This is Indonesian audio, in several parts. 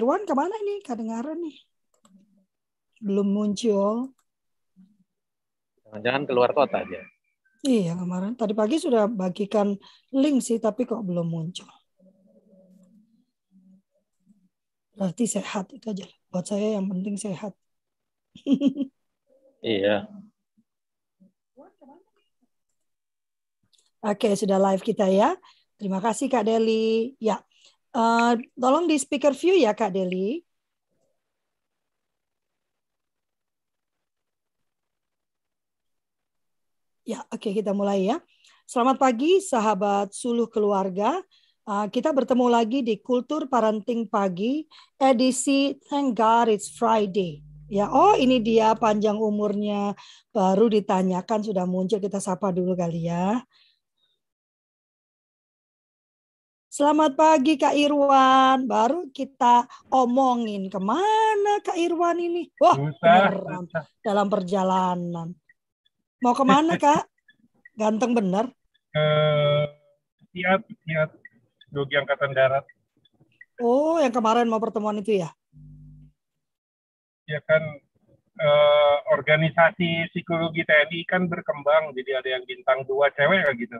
Irwan ke mana ini? Kedengaran nih. Belum muncul. Jangan-jangan keluar kota aja. Iya kemarin. Tadi pagi sudah bagikan link sih, tapi kok belum muncul. Berarti sehat itu aja. Buat saya yang penting sehat. iya. Oke, sudah live kita ya. Terima kasih Kak Deli. Ya, uh, tolong di speaker view ya Kak Deli. Ya, oke okay, kita mulai ya. Selamat pagi sahabat suluh keluarga. Uh, kita bertemu lagi di Kultur Parenting Pagi edisi Thank God It's Friday. Ya, oh ini dia panjang umurnya baru ditanyakan sudah muncul kita sapa dulu kali ya. Selamat pagi Kak Irwan. Baru kita omongin ke mana Kak Irwan ini. Wah, beneran dalam perjalanan. Mau ke mana kak? Ganteng bener. Ke Siat, Siat, Dogi Angkatan Darat. Oh, yang kemarin mau pertemuan itu ya? Ya kan, eh, organisasi psikologi TNI kan berkembang, jadi ada yang bintang dua cewek kayak gitu.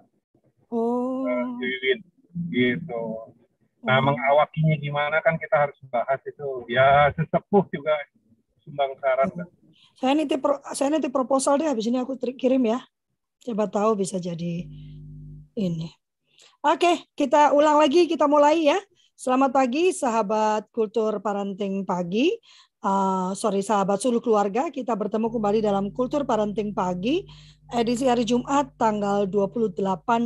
Oh. Eh, gitu. Nah, oh. mengawakinya gimana kan kita harus bahas itu. Ya, sesepuh juga sumbang saran. Oh. Saya nitip saya nitip proposal deh habis ini aku kirim ya. Coba tahu bisa jadi ini. Oke, kita ulang lagi, kita mulai ya. Selamat pagi sahabat kultur parenting pagi. Uh, sorry sahabat suluh keluarga, kita bertemu kembali dalam kultur parenting pagi edisi hari Jumat tanggal 28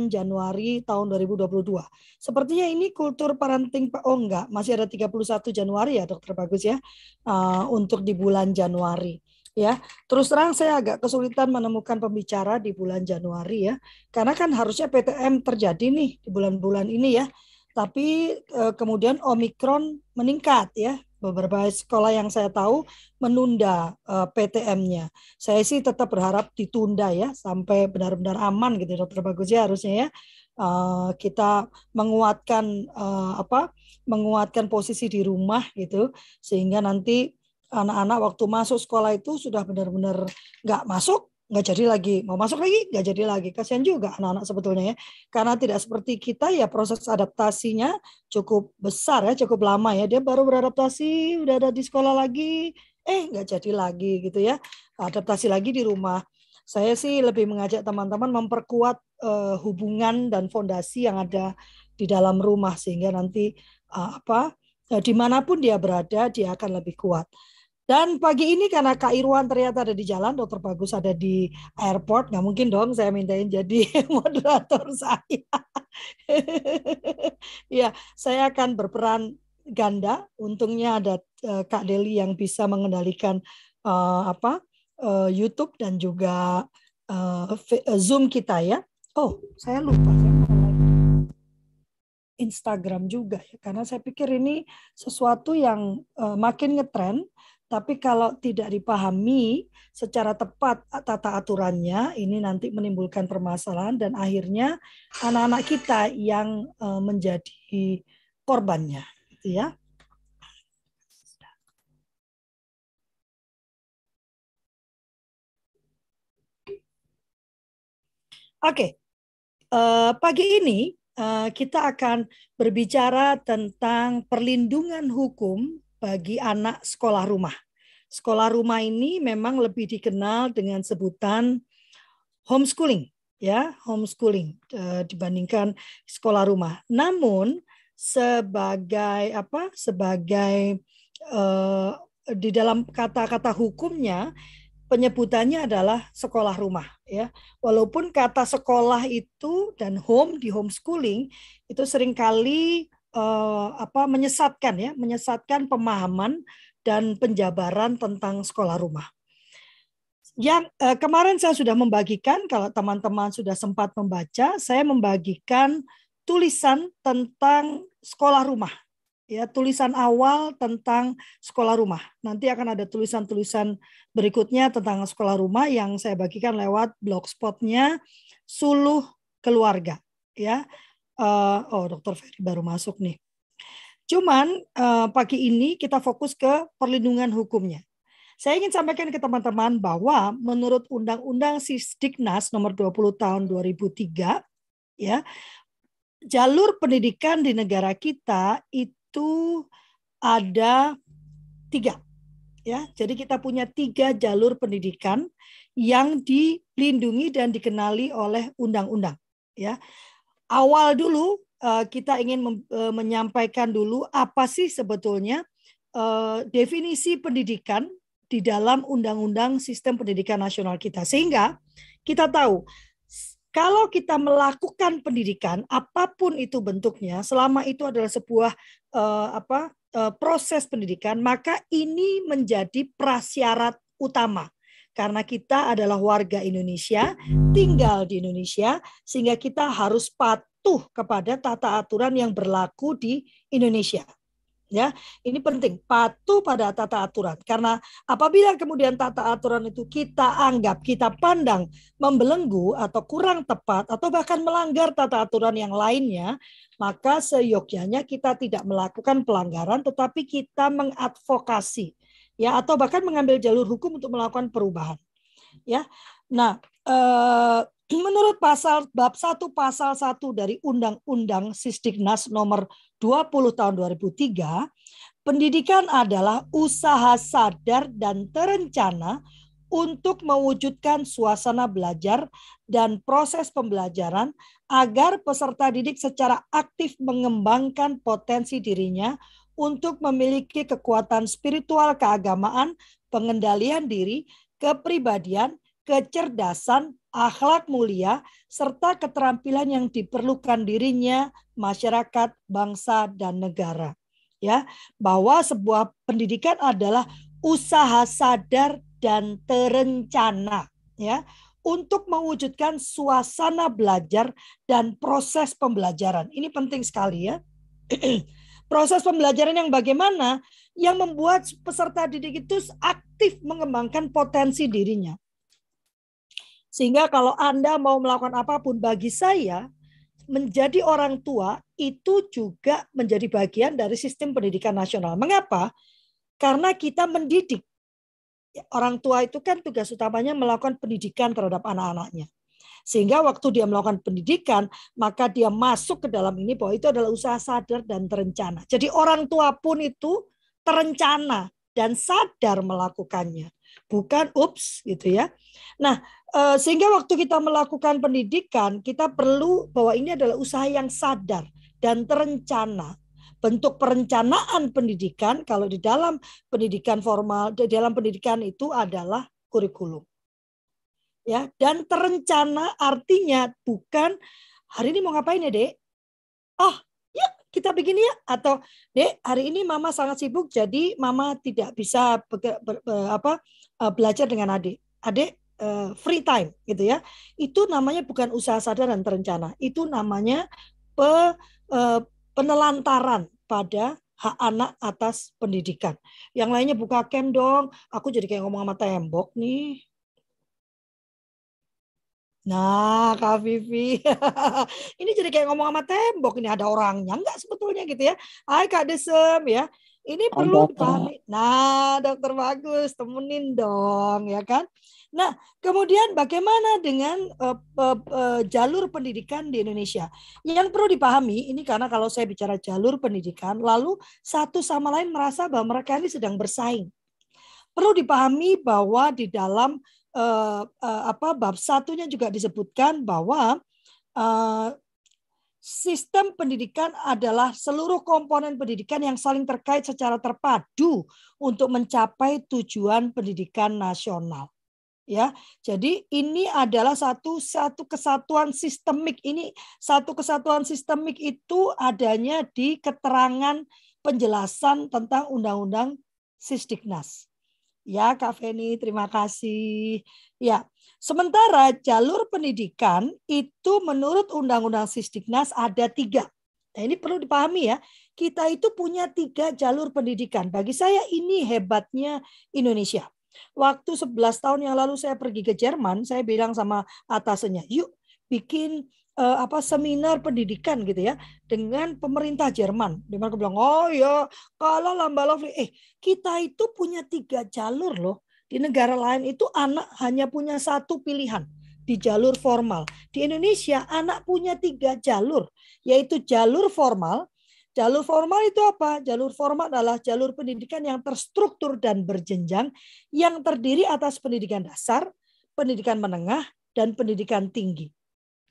Januari tahun 2022. Sepertinya ini kultur parenting oh enggak, masih ada 31 Januari ya Dokter Bagus ya. Uh, untuk di bulan Januari ya. Terus terang saya agak kesulitan menemukan pembicara di bulan Januari ya. Karena kan harusnya PTM terjadi nih di bulan-bulan ini ya. Tapi eh, kemudian Omikron meningkat ya. Beberapa sekolah yang saya tahu menunda eh, PTM-nya. Saya sih tetap berharap ditunda ya sampai benar-benar aman gitu dokter bagus ya harusnya ya. Uh, kita menguatkan uh, apa menguatkan posisi di rumah gitu sehingga nanti anak-anak waktu masuk sekolah itu sudah benar-benar nggak masuk nggak jadi lagi. Mau masuk lagi nggak jadi lagi. Kasihan juga anak-anak sebetulnya ya. Karena tidak seperti kita ya proses adaptasinya cukup besar ya cukup lama ya. Dia baru beradaptasi udah ada di sekolah lagi. Eh nggak jadi lagi gitu ya. Adaptasi lagi di rumah. Saya sih lebih mengajak teman-teman memperkuat uh, hubungan dan fondasi yang ada di dalam rumah sehingga nanti uh, apa uh, di mana pun dia berada dia akan lebih kuat dan pagi ini karena Kak Irwan ternyata ada di jalan, Dokter Bagus ada di airport, nggak mungkin dong saya mintain jadi moderator saya. ya, saya akan berperan ganda. Untungnya ada uh, Kak Deli yang bisa mengendalikan uh, apa uh, YouTube dan juga uh, Zoom kita ya. Oh, saya lupa saya Instagram juga ya, karena saya pikir ini sesuatu yang uh, makin ngetren tapi kalau tidak dipahami secara tepat tata aturannya, ini nanti menimbulkan permasalahan dan akhirnya anak-anak kita yang eh, menjadi korbannya, gitu ya. Oke, uh, pagi ini uh, kita akan berbicara tentang perlindungan hukum bagi anak sekolah rumah. Sekolah rumah ini memang lebih dikenal dengan sebutan homeschooling, ya, homeschooling uh, dibandingkan sekolah rumah. Namun sebagai apa? Sebagai uh, di dalam kata-kata hukumnya penyebutannya adalah sekolah rumah ya. Walaupun kata sekolah itu dan home di homeschooling itu sering kali uh, apa menyesatkan ya, menyesatkan pemahaman dan penjabaran tentang sekolah rumah. Yang uh, kemarin saya sudah membagikan kalau teman-teman sudah sempat membaca, saya membagikan tulisan tentang sekolah rumah. Ya, tulisan awal tentang sekolah rumah. Nanti akan ada tulisan-tulisan berikutnya tentang sekolah rumah yang saya bagikan lewat blogspotnya Suluh Keluarga. Ya, uh, oh Dokter Ferry baru masuk nih. Cuman uh, pagi ini kita fokus ke perlindungan hukumnya. Saya ingin sampaikan ke teman-teman bahwa menurut Undang-Undang Sisdiknas nomor 20 tahun 2003 ya jalur pendidikan di negara kita itu ada tiga ya jadi kita punya tiga jalur pendidikan yang dilindungi dan dikenali oleh undang-undang ya awal dulu eh, kita ingin eh, menyampaikan dulu apa sih sebetulnya eh, definisi pendidikan di dalam undang-undang sistem pendidikan nasional kita. Sehingga kita tahu kalau kita melakukan pendidikan apa pun itu bentuknya selama itu adalah sebuah uh, apa uh, proses pendidikan maka ini menjadi prasyarat utama karena kita adalah warga Indonesia tinggal di Indonesia sehingga kita harus patuh kepada tata aturan yang berlaku di Indonesia. Ya ini penting patuh pada tata aturan. Karena apabila kemudian tata aturan itu kita anggap kita pandang membelenggu atau kurang tepat atau bahkan melanggar tata aturan yang lainnya maka seyogyanya kita tidak melakukan pelanggaran tetapi kita mengadvokasi ya atau bahkan mengambil jalur hukum untuk melakukan perubahan. Ya nah eh, menurut pasal bab 1 pasal 1 dari Undang-Undang Sisdiknas nomor 20 tahun 2003, pendidikan adalah usaha sadar dan terencana untuk mewujudkan suasana belajar dan proses pembelajaran agar peserta didik secara aktif mengembangkan potensi dirinya untuk memiliki kekuatan spiritual keagamaan, pengendalian diri, kepribadian, kecerdasan, akhlak mulia, serta keterampilan yang diperlukan dirinya, masyarakat, bangsa, dan negara. Ya, bahwa sebuah pendidikan adalah usaha sadar dan terencana, ya, untuk mewujudkan suasana belajar dan proses pembelajaran. Ini penting sekali ya. proses pembelajaran yang bagaimana yang membuat peserta didik itu aktif mengembangkan potensi dirinya. Sehingga kalau Anda mau melakukan apa pun bagi saya, menjadi orang tua itu juga menjadi bagian dari sistem pendidikan nasional. Mengapa? Karena kita mendidik. Orang tua itu kan tugas utamanya melakukan pendidikan terhadap anak-anaknya. Sehingga waktu dia melakukan pendidikan, maka dia masuk ke dalam ini bahwa itu adalah usaha sadar dan terencana. Jadi orang tua pun itu terencana dan sadar melakukannya. Bukan ups gitu ya. Nah, Eh, sehingga waktu kita melakukan pendidikan, kita perlu bahwa ini adalah usaha yang sadar dan terencana. Bentuk perencanaan pendidikan kalau di dalam pendidikan formal, di dalam pendidikan itu adalah kurikulum. Ya, dan terencana artinya bukan hari ini mau ngapain ya, Dek? Oh, ya kita begini ya atau Dek, hari ini mama sangat sibuk jadi mama tidak bisa ber, ber, ber, apa eh, belajar dengan adik. Adik uh, free time gitu ya. Itu namanya bukan usaha sadar dan terencana. Itu namanya pe, uh, penelantaran pada hak anak atas pendidikan. Yang lainnya buka camp dong. Aku jadi kayak ngomong sama tembok nih. Nah, Kak Vivi. ini jadi kayak ngomong sama tembok. Ini ada orangnya enggak sebetulnya gitu ya. Hai Kak Desem ya. Ini perlu dipahami. Nah, dokter bagus, temenin dong ya kan. Nah, kemudian bagaimana dengan uh, uh, uh, jalur pendidikan di Indonesia? Yang perlu dipahami ini karena kalau saya bicara jalur pendidikan, lalu satu sama lain merasa bahwa mereka ini sedang bersaing. Perlu dipahami bahwa di dalam uh, uh, apa bab satunya juga disebutkan bahwa uh, sistem pendidikan adalah seluruh komponen pendidikan yang saling terkait secara terpadu untuk mencapai tujuan pendidikan nasional ya. Jadi ini adalah satu satu kesatuan sistemik. Ini satu kesatuan sistemik itu adanya di keterangan penjelasan tentang undang-undang Sisdiknas. Ya, Kak Feni, terima kasih. Ya, sementara jalur pendidikan itu menurut Undang-Undang Sisdiknas ada tiga. Nah, ini perlu dipahami ya. Kita itu punya tiga jalur pendidikan. Bagi saya ini hebatnya Indonesia. Waktu 11 tahun yang lalu saya pergi ke Jerman, saya bilang sama atasannya, yuk bikin uh, apa seminar pendidikan gitu ya dengan pemerintah Jerman. Di mana aku bilang, oh ya kalau lamba lovely, eh kita itu punya tiga jalur loh. Di negara lain itu anak hanya punya satu pilihan di jalur formal. Di Indonesia anak punya tiga jalur, yaitu jalur formal. Jalur formal itu apa? Jalur formal adalah jalur pendidikan yang terstruktur dan berjenjang yang terdiri atas pendidikan dasar, pendidikan menengah, dan pendidikan tinggi.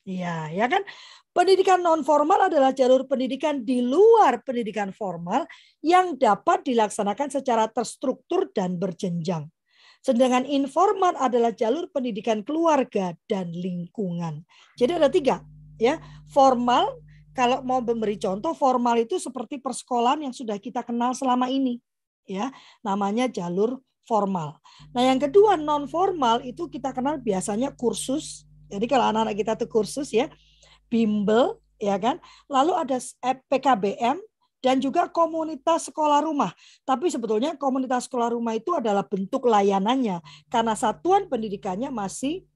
Ya, ya kan? Pendidikan non formal adalah jalur pendidikan di luar pendidikan formal yang dapat dilaksanakan secara terstruktur dan berjenjang. Sedangkan informal adalah jalur pendidikan keluarga dan lingkungan. Jadi ada tiga, ya. Formal, kalau mau memberi contoh, formal itu seperti persekolahan yang sudah kita kenal selama ini, ya. Namanya jalur formal. Nah, yang kedua non formal itu kita kenal biasanya kursus jadi kalau anak-anak kita tuh kursus ya, bimbel ya kan. Lalu ada PKBM dan juga komunitas sekolah rumah. Tapi sebetulnya komunitas sekolah rumah itu adalah bentuk layanannya karena satuan pendidikannya masih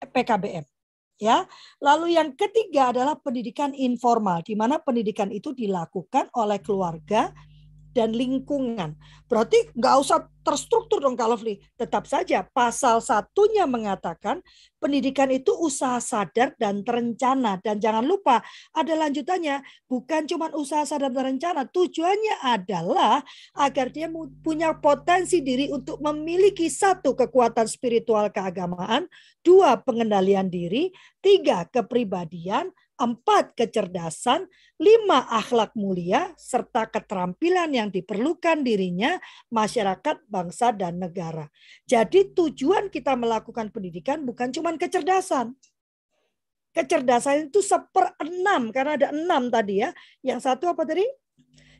PKBM. Ya, lalu yang ketiga adalah pendidikan informal, di mana pendidikan itu dilakukan oleh keluarga dan lingkungan. Berarti nggak usah terstruktur dong Kak Lovely. Tetap saja pasal satunya mengatakan pendidikan itu usaha sadar dan terencana. Dan jangan lupa ada lanjutannya. Bukan cuma usaha sadar dan terencana. Tujuannya adalah agar dia punya potensi diri untuk memiliki satu kekuatan spiritual keagamaan. Dua pengendalian diri. Tiga kepribadian empat kecerdasan, lima akhlak mulia, serta keterampilan yang diperlukan dirinya, masyarakat, bangsa, dan negara. Jadi tujuan kita melakukan pendidikan bukan cuma kecerdasan. Kecerdasan itu seperenam, karena ada enam tadi ya. Yang satu apa tadi?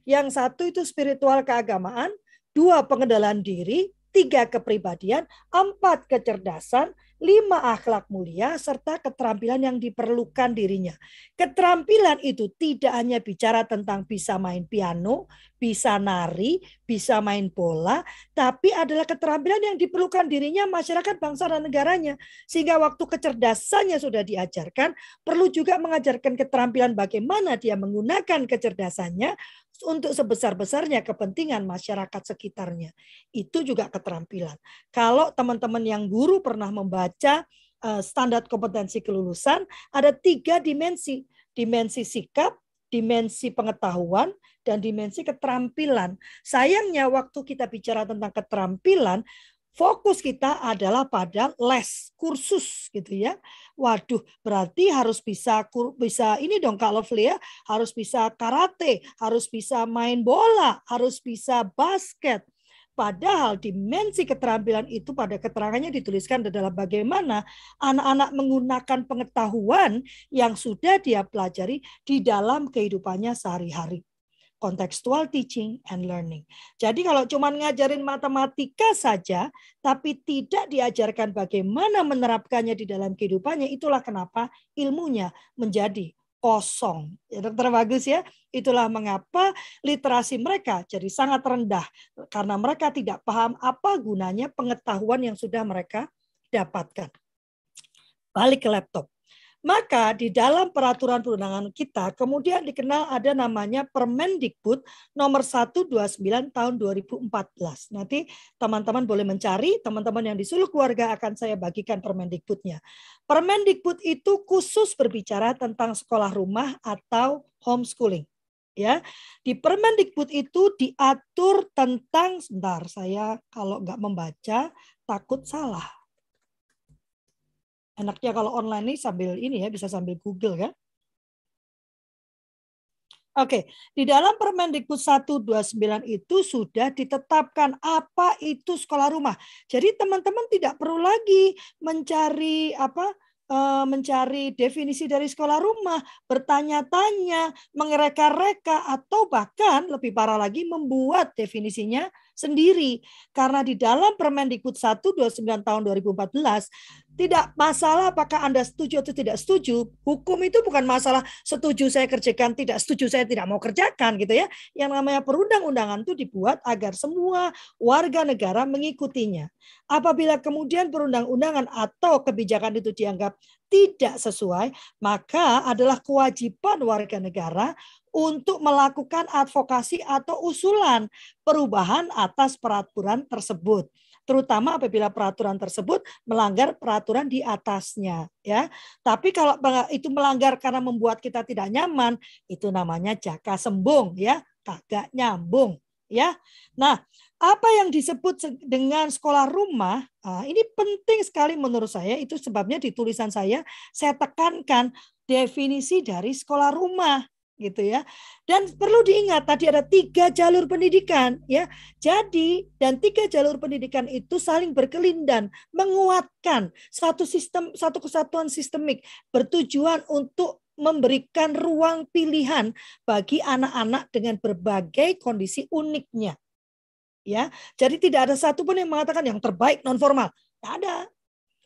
Yang satu itu spiritual keagamaan, dua pengendalian diri, tiga kepribadian, empat kecerdasan, lima akhlak mulia, serta keterampilan yang diperlukan dirinya. Keterampilan itu tidak hanya bicara tentang bisa main piano, bisa nari, bisa main bola, tapi adalah keterampilan yang diperlukan dirinya masyarakat, bangsa, dan negaranya. Sehingga waktu kecerdasannya sudah diajarkan, perlu juga mengajarkan keterampilan bagaimana dia menggunakan kecerdasannya untuk sebesar-besarnya kepentingan masyarakat sekitarnya. Itu juga keterampilan. Kalau teman-teman yang guru pernah membaca eh, standar kompetensi kelulusan, ada tiga dimensi. Dimensi sikap, dimensi pengetahuan, dan dimensi keterampilan. Sayangnya waktu kita bicara tentang keterampilan, fokus kita adalah pada les kursus gitu ya. Waduh, berarti harus bisa bisa ini dong Kak Lovely ya, harus bisa karate, harus bisa main bola, harus bisa basket. Padahal dimensi keterampilan itu pada keterangannya dituliskan adalah bagaimana anak-anak menggunakan pengetahuan yang sudah dia pelajari di dalam kehidupannya sehari-hari contextual teaching and learning. Jadi kalau cuma ngajarin matematika saja, tapi tidak diajarkan bagaimana menerapkannya di dalam kehidupannya, itulah kenapa ilmunya menjadi kosong. Ya, dokter bagus ya. Itulah mengapa literasi mereka jadi sangat rendah karena mereka tidak paham apa gunanya pengetahuan yang sudah mereka dapatkan. Balik ke laptop. Maka di dalam peraturan perundangan kita kemudian dikenal ada namanya Permendikbud nomor 129 tahun 2014. Nanti teman-teman boleh mencari, teman-teman yang di seluruh keluarga akan saya bagikan Permendikbudnya. Permendikbud itu khusus berbicara tentang sekolah rumah atau homeschooling. Ya, di Permendikbud itu diatur tentang sebentar saya kalau nggak membaca takut salah enaknya kalau online ini sambil ini ya bisa sambil Google kan. Oke, di dalam Permendikbud 129 itu sudah ditetapkan apa itu sekolah rumah. Jadi teman-teman tidak perlu lagi mencari apa eh, mencari definisi dari sekolah rumah, bertanya-tanya, mengereka-reka atau bahkan lebih parah lagi membuat definisinya sendiri. Karena di dalam Permendikbud 129 tahun 2014 Tidak masalah apakah Anda setuju atau tidak setuju. Hukum itu bukan masalah setuju saya kerjakan, tidak setuju saya tidak mau kerjakan gitu ya. Yang namanya perundang-undangan itu dibuat agar semua warga negara mengikutinya. Apabila kemudian perundang-undangan atau kebijakan itu dianggap tidak sesuai, maka adalah kewajiban warga negara untuk melakukan advokasi atau usulan perubahan atas peraturan tersebut terutama apabila peraturan tersebut melanggar peraturan di atasnya ya. Tapi kalau itu melanggar karena membuat kita tidak nyaman, itu namanya jaka sembung ya, kagak nyambung ya. Nah, apa yang disebut dengan sekolah rumah nah, ini penting sekali menurut saya itu sebabnya di tulisan saya saya tekankan definisi dari sekolah rumah gitu ya. Dan perlu diingat tadi ada tiga jalur pendidikan ya. Jadi dan tiga jalur pendidikan itu saling berkelindan, menguatkan satu sistem satu kesatuan sistemik bertujuan untuk memberikan ruang pilihan bagi anak-anak dengan berbagai kondisi uniknya. Ya, jadi tidak ada satupun yang mengatakan yang terbaik non formal, tidak ada.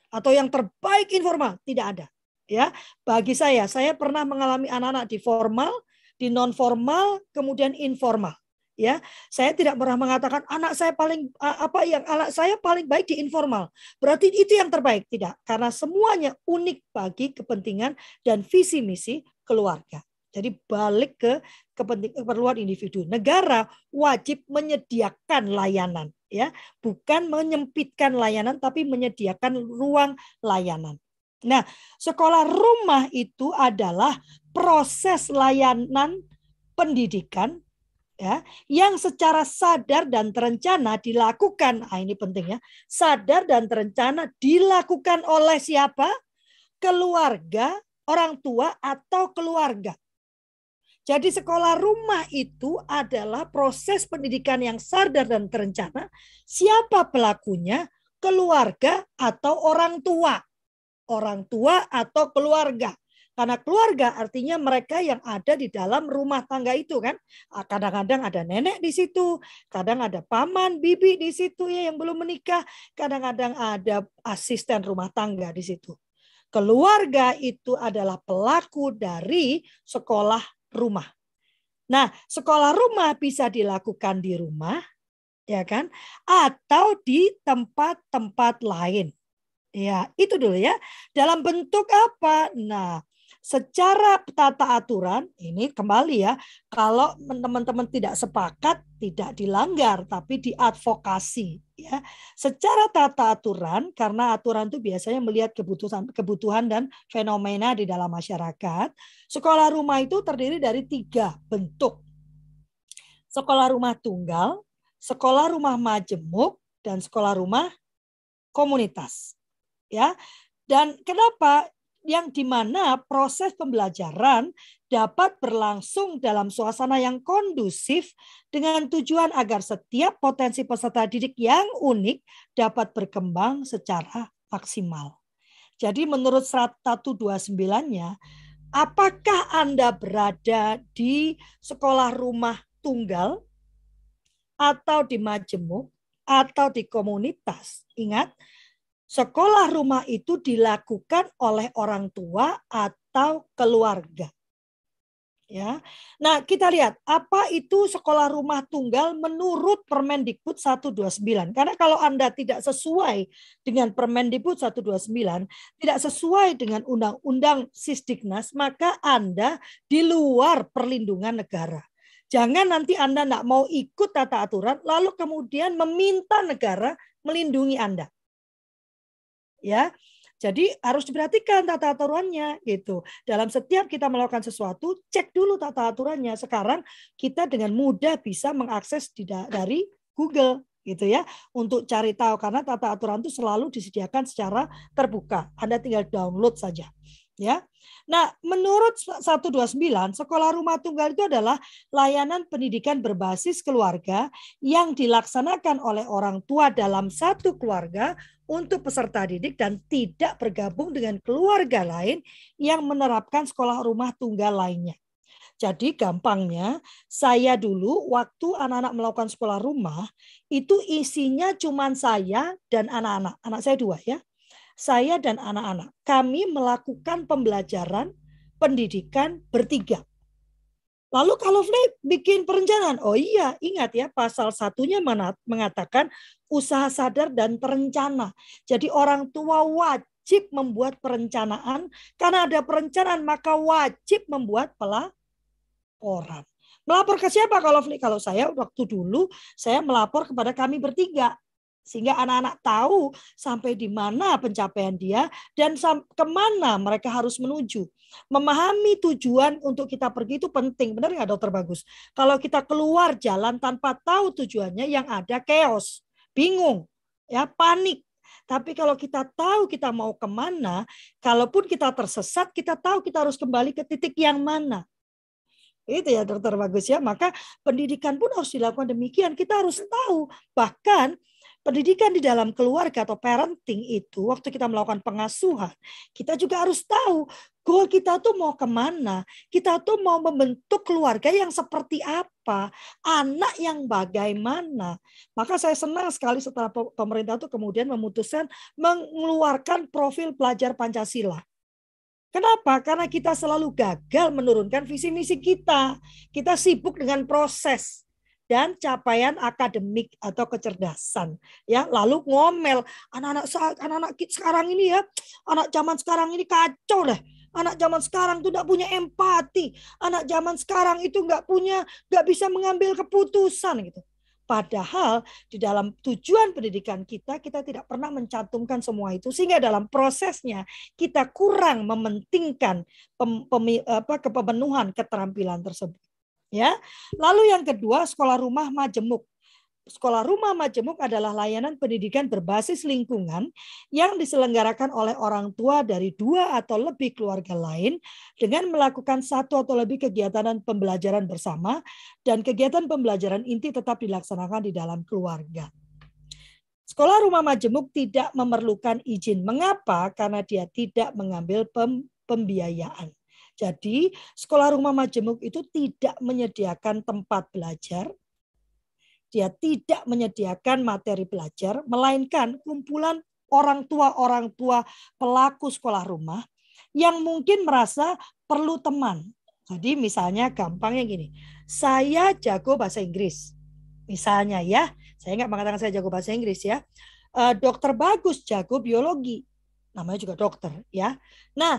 Atau yang terbaik informal, tidak ada ya. Bagi saya saya pernah mengalami anak-anak di formal di non formal kemudian informal ya. Saya tidak pernah mengatakan anak saya paling apa yang anak saya paling baik di informal. Berarti itu yang terbaik? Tidak karena semuanya unik bagi kepentingan dan visi misi keluarga. Jadi balik ke keperluan individu. Negara wajib menyediakan layanan ya. Bukan menyempitkan layanan tapi menyediakan ruang layanan Nah, sekolah rumah itu adalah proses layanan pendidikan ya yang secara sadar dan terencana dilakukan. Ah ini penting ya. Sadar dan terencana dilakukan oleh siapa? Keluarga, orang tua atau keluarga. Jadi sekolah rumah itu adalah proses pendidikan yang sadar dan terencana. Siapa pelakunya? Keluarga atau orang tua orang tua atau keluarga. Karena keluarga artinya mereka yang ada di dalam rumah tangga itu kan. Ah, kadang-kadang ada nenek di situ, kadang ada paman, bibi di situ ya yang belum menikah, kadang-kadang ada asisten rumah tangga di situ. Keluarga itu adalah pelaku dari sekolah rumah. Nah, sekolah rumah bisa dilakukan di rumah, ya kan? Atau di tempat-tempat lain. Ya, itu dulu ya. Dalam bentuk apa? Nah, secara tata aturan ini kembali ya, kalau teman-teman tidak sepakat tidak dilanggar tapi diadvokasi ya. Secara tata aturan karena aturan itu biasanya melihat kebutuhan kebutuhan dan fenomena di dalam masyarakat. Sekolah rumah itu terdiri dari tiga bentuk. Sekolah rumah tunggal, sekolah rumah majemuk, dan sekolah rumah komunitas ya. Dan kenapa yang di mana proses pembelajaran dapat berlangsung dalam suasana yang kondusif dengan tujuan agar setiap potensi peserta didik yang unik dapat berkembang secara maksimal. Jadi menurut 129-nya, apakah Anda berada di sekolah rumah tunggal atau di majemuk atau di komunitas? Ingat, sekolah rumah itu dilakukan oleh orang tua atau keluarga. Ya. Nah, kita lihat apa itu sekolah rumah tunggal menurut Permendikbud 129. Karena kalau Anda tidak sesuai dengan Permendikbud 129, tidak sesuai dengan undang-undang Sisdiknas, maka Anda di luar perlindungan negara. Jangan nanti Anda tidak mau ikut tata aturan, lalu kemudian meminta negara melindungi Anda ya. Jadi harus diperhatikan tata aturannya gitu. Dalam setiap kita melakukan sesuatu, cek dulu tata aturannya. Sekarang kita dengan mudah bisa mengakses dari Google gitu ya untuk cari tahu karena tata aturan itu selalu disediakan secara terbuka. Anda tinggal download saja ya. Nah, menurut 129, sekolah rumah tunggal itu adalah layanan pendidikan berbasis keluarga yang dilaksanakan oleh orang tua dalam satu keluarga untuk peserta didik dan tidak bergabung dengan keluarga lain yang menerapkan sekolah rumah tunggal lainnya. Jadi gampangnya, saya dulu waktu anak-anak melakukan sekolah rumah, itu isinya cuma saya dan anak-anak. Anak saya dua ya. Saya dan anak-anak. Kami melakukan pembelajaran pendidikan bertiga. Lalu kalau Flip bikin perencanaan, oh iya ingat ya pasal satunya mengatakan usaha sadar dan terencana. Jadi orang tua wajib membuat perencanaan, karena ada perencanaan maka wajib membuat pelaporan. Melapor ke siapa kalau Kalau saya waktu dulu saya melapor kepada kami bertiga sehingga anak-anak tahu sampai di mana pencapaian dia dan ke mana mereka harus menuju. Memahami tujuan untuk kita pergi itu penting, benar nggak dokter Bagus? Kalau kita keluar jalan tanpa tahu tujuannya, yang ada chaos, bingung, ya panik. Tapi kalau kita tahu kita mau ke mana, kalaupun kita tersesat, kita tahu kita harus kembali ke titik yang mana. Itu ya dokter bagus ya. Maka pendidikan pun harus dilakukan demikian. Kita harus tahu bahkan Pendidikan di dalam keluarga atau parenting itu, waktu kita melakukan pengasuhan, kita juga harus tahu goal kita tuh mau ke mana. Kita tuh mau membentuk keluarga yang seperti apa, anak yang bagaimana. Maka saya senang sekali setelah pemerintah itu kemudian memutuskan mengeluarkan profil pelajar Pancasila. Kenapa? Karena kita selalu gagal menurunkan visi misi kita. Kita sibuk dengan proses dan capaian akademik atau kecerdasan ya lalu ngomel anak-anak anak-anak sekarang ini ya anak zaman sekarang ini kacau deh anak zaman sekarang tuh tidak punya empati anak zaman sekarang itu nggak punya nggak bisa mengambil keputusan gitu Padahal di dalam tujuan pendidikan kita, kita tidak pernah mencantumkan semua itu. Sehingga dalam prosesnya kita kurang mementingkan pem, pem, apa, kepemenuhan keterampilan tersebut. Ya. Lalu yang kedua, sekolah rumah majemuk. Sekolah Rumah Majemuk adalah layanan pendidikan berbasis lingkungan yang diselenggarakan oleh orang tua dari dua atau lebih keluarga lain dengan melakukan satu atau lebih kegiatan dan pembelajaran bersama dan kegiatan pembelajaran inti tetap dilaksanakan di dalam keluarga. Sekolah Rumah Majemuk tidak memerlukan izin. Mengapa? Karena dia tidak mengambil pembiayaan. Jadi sekolah rumah majemuk itu tidak menyediakan tempat belajar, dia tidak menyediakan materi belajar, melainkan kumpulan orang tua-orang tua pelaku sekolah rumah yang mungkin merasa perlu teman. Jadi misalnya gampangnya gini, saya jago bahasa Inggris. Misalnya ya, saya nggak mengatakan saya jago bahasa Inggris ya. Eh, dokter bagus jago biologi, namanya juga dokter ya. Nah,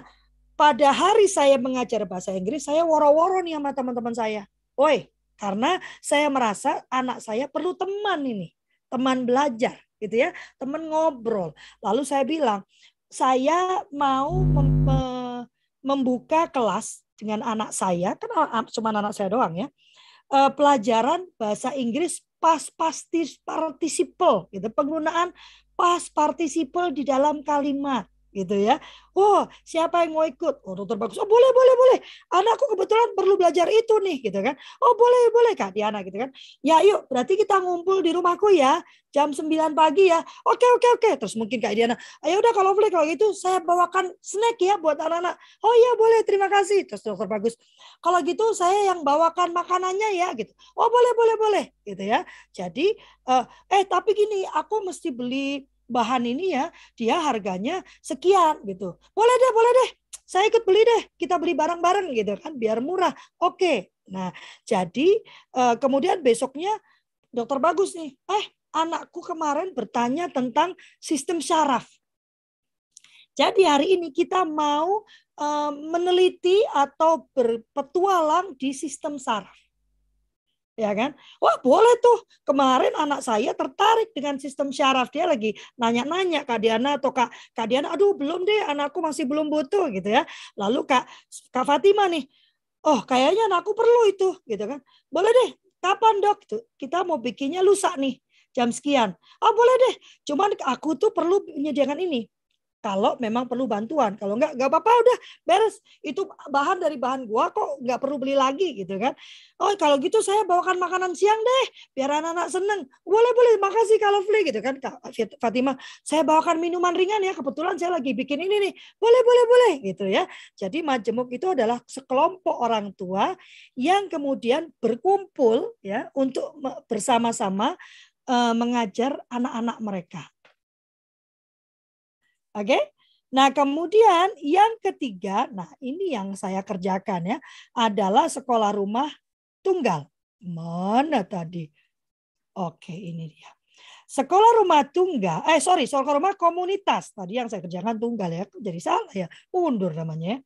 pada hari saya mengajar bahasa Inggris, saya woro-woro nih sama teman-teman saya. Woi, karena saya merasa anak saya perlu teman ini, teman belajar, gitu ya, teman ngobrol. Lalu saya bilang, saya mau mem membuka kelas dengan anak saya, kan cuma anak saya doang ya, eh, pelajaran bahasa Inggris pas participle, gitu, penggunaan pas participle di dalam kalimat gitu ya. Oh, siapa yang mau ikut? Oh, dokter bagus. Oh, boleh, boleh, boleh. Anakku kebetulan perlu belajar itu nih, gitu kan. Oh, boleh, boleh Kak Diana gitu kan. Ya, yuk, berarti kita ngumpul di rumahku ya, jam 9 pagi ya. Oke, oke, oke. Terus mungkin Kak Diana, ayo udah kalau boleh kalau gitu saya bawakan snack ya buat anak-anak. Oh iya, boleh, terima kasih. Terus dokter bagus. Kalau gitu saya yang bawakan makanannya ya gitu. Oh, boleh, boleh, boleh gitu ya. Jadi eh, eh tapi gini, aku mesti beli bahan ini ya dia harganya sekian gitu. Boleh deh, boleh deh. Saya ikut beli deh. Kita beli bareng-bareng gitu kan biar murah. Oke. Nah, jadi eh, kemudian besoknya dokter bagus nih. Eh, anakku kemarin bertanya tentang sistem syaraf. Jadi hari ini kita mau eh, meneliti atau berpetualang di sistem saraf ya kan? Wah boleh tuh. Kemarin anak saya tertarik dengan sistem syaraf. Dia lagi nanya-nanya Kak Diana atau Kak, Kak Diana, aduh belum deh anakku masih belum butuh gitu ya. Lalu Kak, Kak Fatima nih, oh kayaknya anakku perlu itu gitu kan. Boleh deh, kapan dok? Gitu. Kita mau bikinnya lusa nih jam sekian. Oh boleh deh, cuman aku tuh perlu menyediakan ini kalau memang perlu bantuan. Kalau enggak, enggak apa-apa udah beres. Itu bahan dari bahan gua kok enggak perlu beli lagi gitu kan. Oh kalau gitu saya bawakan makanan siang deh biar anak-anak seneng. Boleh boleh, makasih kalau beli gitu kan Kak Fatima. Saya bawakan minuman ringan ya kebetulan saya lagi bikin ini nih. Boleh boleh boleh gitu ya. Jadi majemuk itu adalah sekelompok orang tua yang kemudian berkumpul ya untuk bersama-sama eh, mengajar anak-anak mereka Oke? Okay? Nah, kemudian yang ketiga, nah ini yang saya kerjakan ya, adalah sekolah rumah tunggal. Mana tadi? Oke, ini dia. Sekolah rumah tunggal, eh sorry, sekolah rumah komunitas. Tadi yang saya kerjakan tunggal ya, jadi salah ya, mundur namanya ya.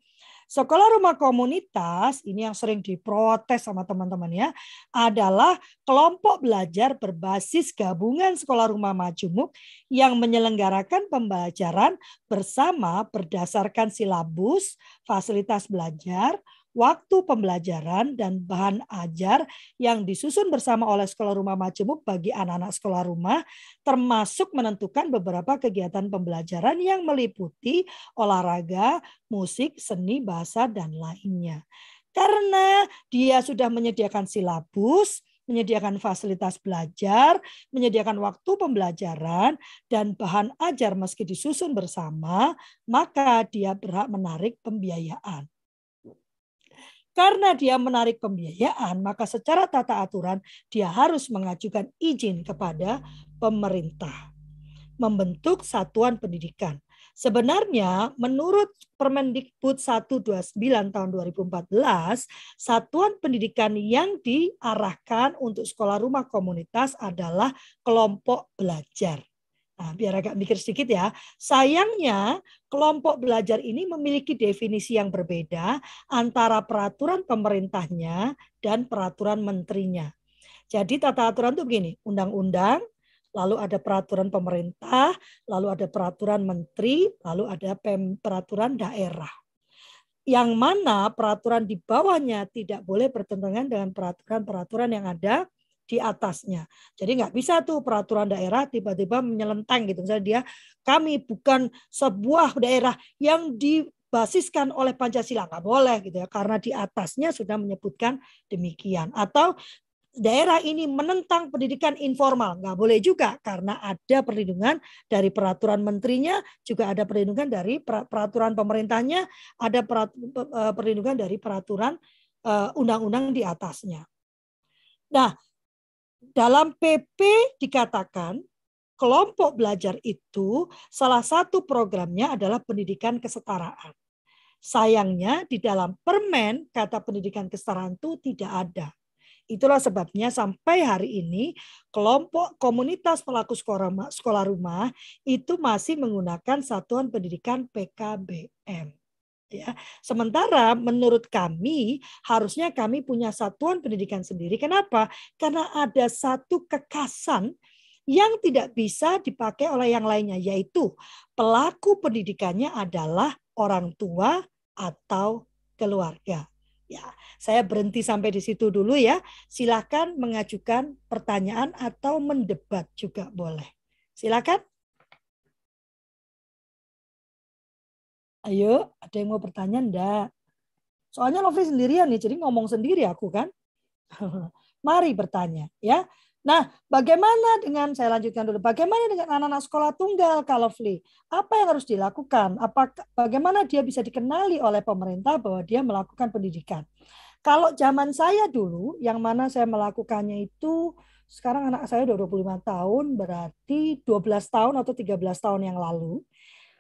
Sekolah rumah komunitas ini yang sering diprotes sama teman-teman ya adalah kelompok belajar berbasis gabungan sekolah rumah majemuk yang menyelenggarakan pembelajaran bersama berdasarkan silabus, fasilitas belajar, waktu pembelajaran dan bahan ajar yang disusun bersama oleh Sekolah Rumah Majemuk bagi anak-anak sekolah rumah, termasuk menentukan beberapa kegiatan pembelajaran yang meliputi olahraga, musik, seni, bahasa, dan lainnya. Karena dia sudah menyediakan silabus, menyediakan fasilitas belajar, menyediakan waktu pembelajaran, dan bahan ajar meski disusun bersama, maka dia berhak menarik pembiayaan. Karena dia menarik pembiayaan, maka secara tata aturan dia harus mengajukan izin kepada pemerintah membentuk satuan pendidikan. Sebenarnya menurut Permendikbud 129 tahun 2014, satuan pendidikan yang diarahkan untuk sekolah rumah komunitas adalah kelompok belajar. Nah, biar agak mikir sedikit ya. Sayangnya, kelompok belajar ini memiliki definisi yang berbeda antara peraturan pemerintahnya dan peraturan menterinya. Jadi tata aturan itu begini, undang-undang, lalu ada peraturan pemerintah, lalu ada peraturan menteri, lalu ada peraturan daerah. Yang mana peraturan di bawahnya tidak boleh bertentangan dengan peraturan-peraturan yang ada di atasnya. Jadi nggak bisa tuh peraturan daerah tiba-tiba menyelentang gitu. Misalnya dia kami bukan sebuah daerah yang dibasiskan oleh Pancasila nggak boleh gitu ya karena di atasnya sudah menyebutkan demikian atau daerah ini menentang pendidikan informal nggak boleh juga karena ada perlindungan dari peraturan menterinya juga ada perlindungan dari peraturan pemerintahnya ada eh, perlindungan dari peraturan eh, undang-undang di atasnya. Nah, dalam PP dikatakan kelompok belajar itu salah satu programnya adalah pendidikan kesetaraan. Sayangnya di dalam permen kata pendidikan kesetaraan itu tidak ada. Itulah sebabnya sampai hari ini kelompok komunitas pelaku sekolah rumah, itu masih menggunakan satuan pendidikan PKBM. Ya. Sementara menurut kami harusnya kami punya satuan pendidikan sendiri. Kenapa? Karena ada satu kekasan yang tidak bisa dipakai oleh yang lainnya yaitu pelaku pendidikannya adalah orang tua atau keluarga. Ya, saya berhenti sampai di situ dulu ya. Silakan mengajukan pertanyaan atau mendebat juga boleh. Silakan. Ayo, ada yang mau bertanya enggak? Soalnya Lovely sendirian nih, jadi ngomong sendiri aku kan. Mari bertanya ya. Nah, bagaimana dengan saya lanjutkan dulu. Bagaimana dengan anak-anak sekolah tunggal Kak Lovely? Apa yang harus dilakukan? Apa bagaimana dia bisa dikenali oleh pemerintah bahwa dia melakukan pendidikan? Kalau zaman saya dulu yang mana saya melakukannya itu sekarang anak saya udah 25 tahun, berarti 12 tahun atau 13 tahun yang lalu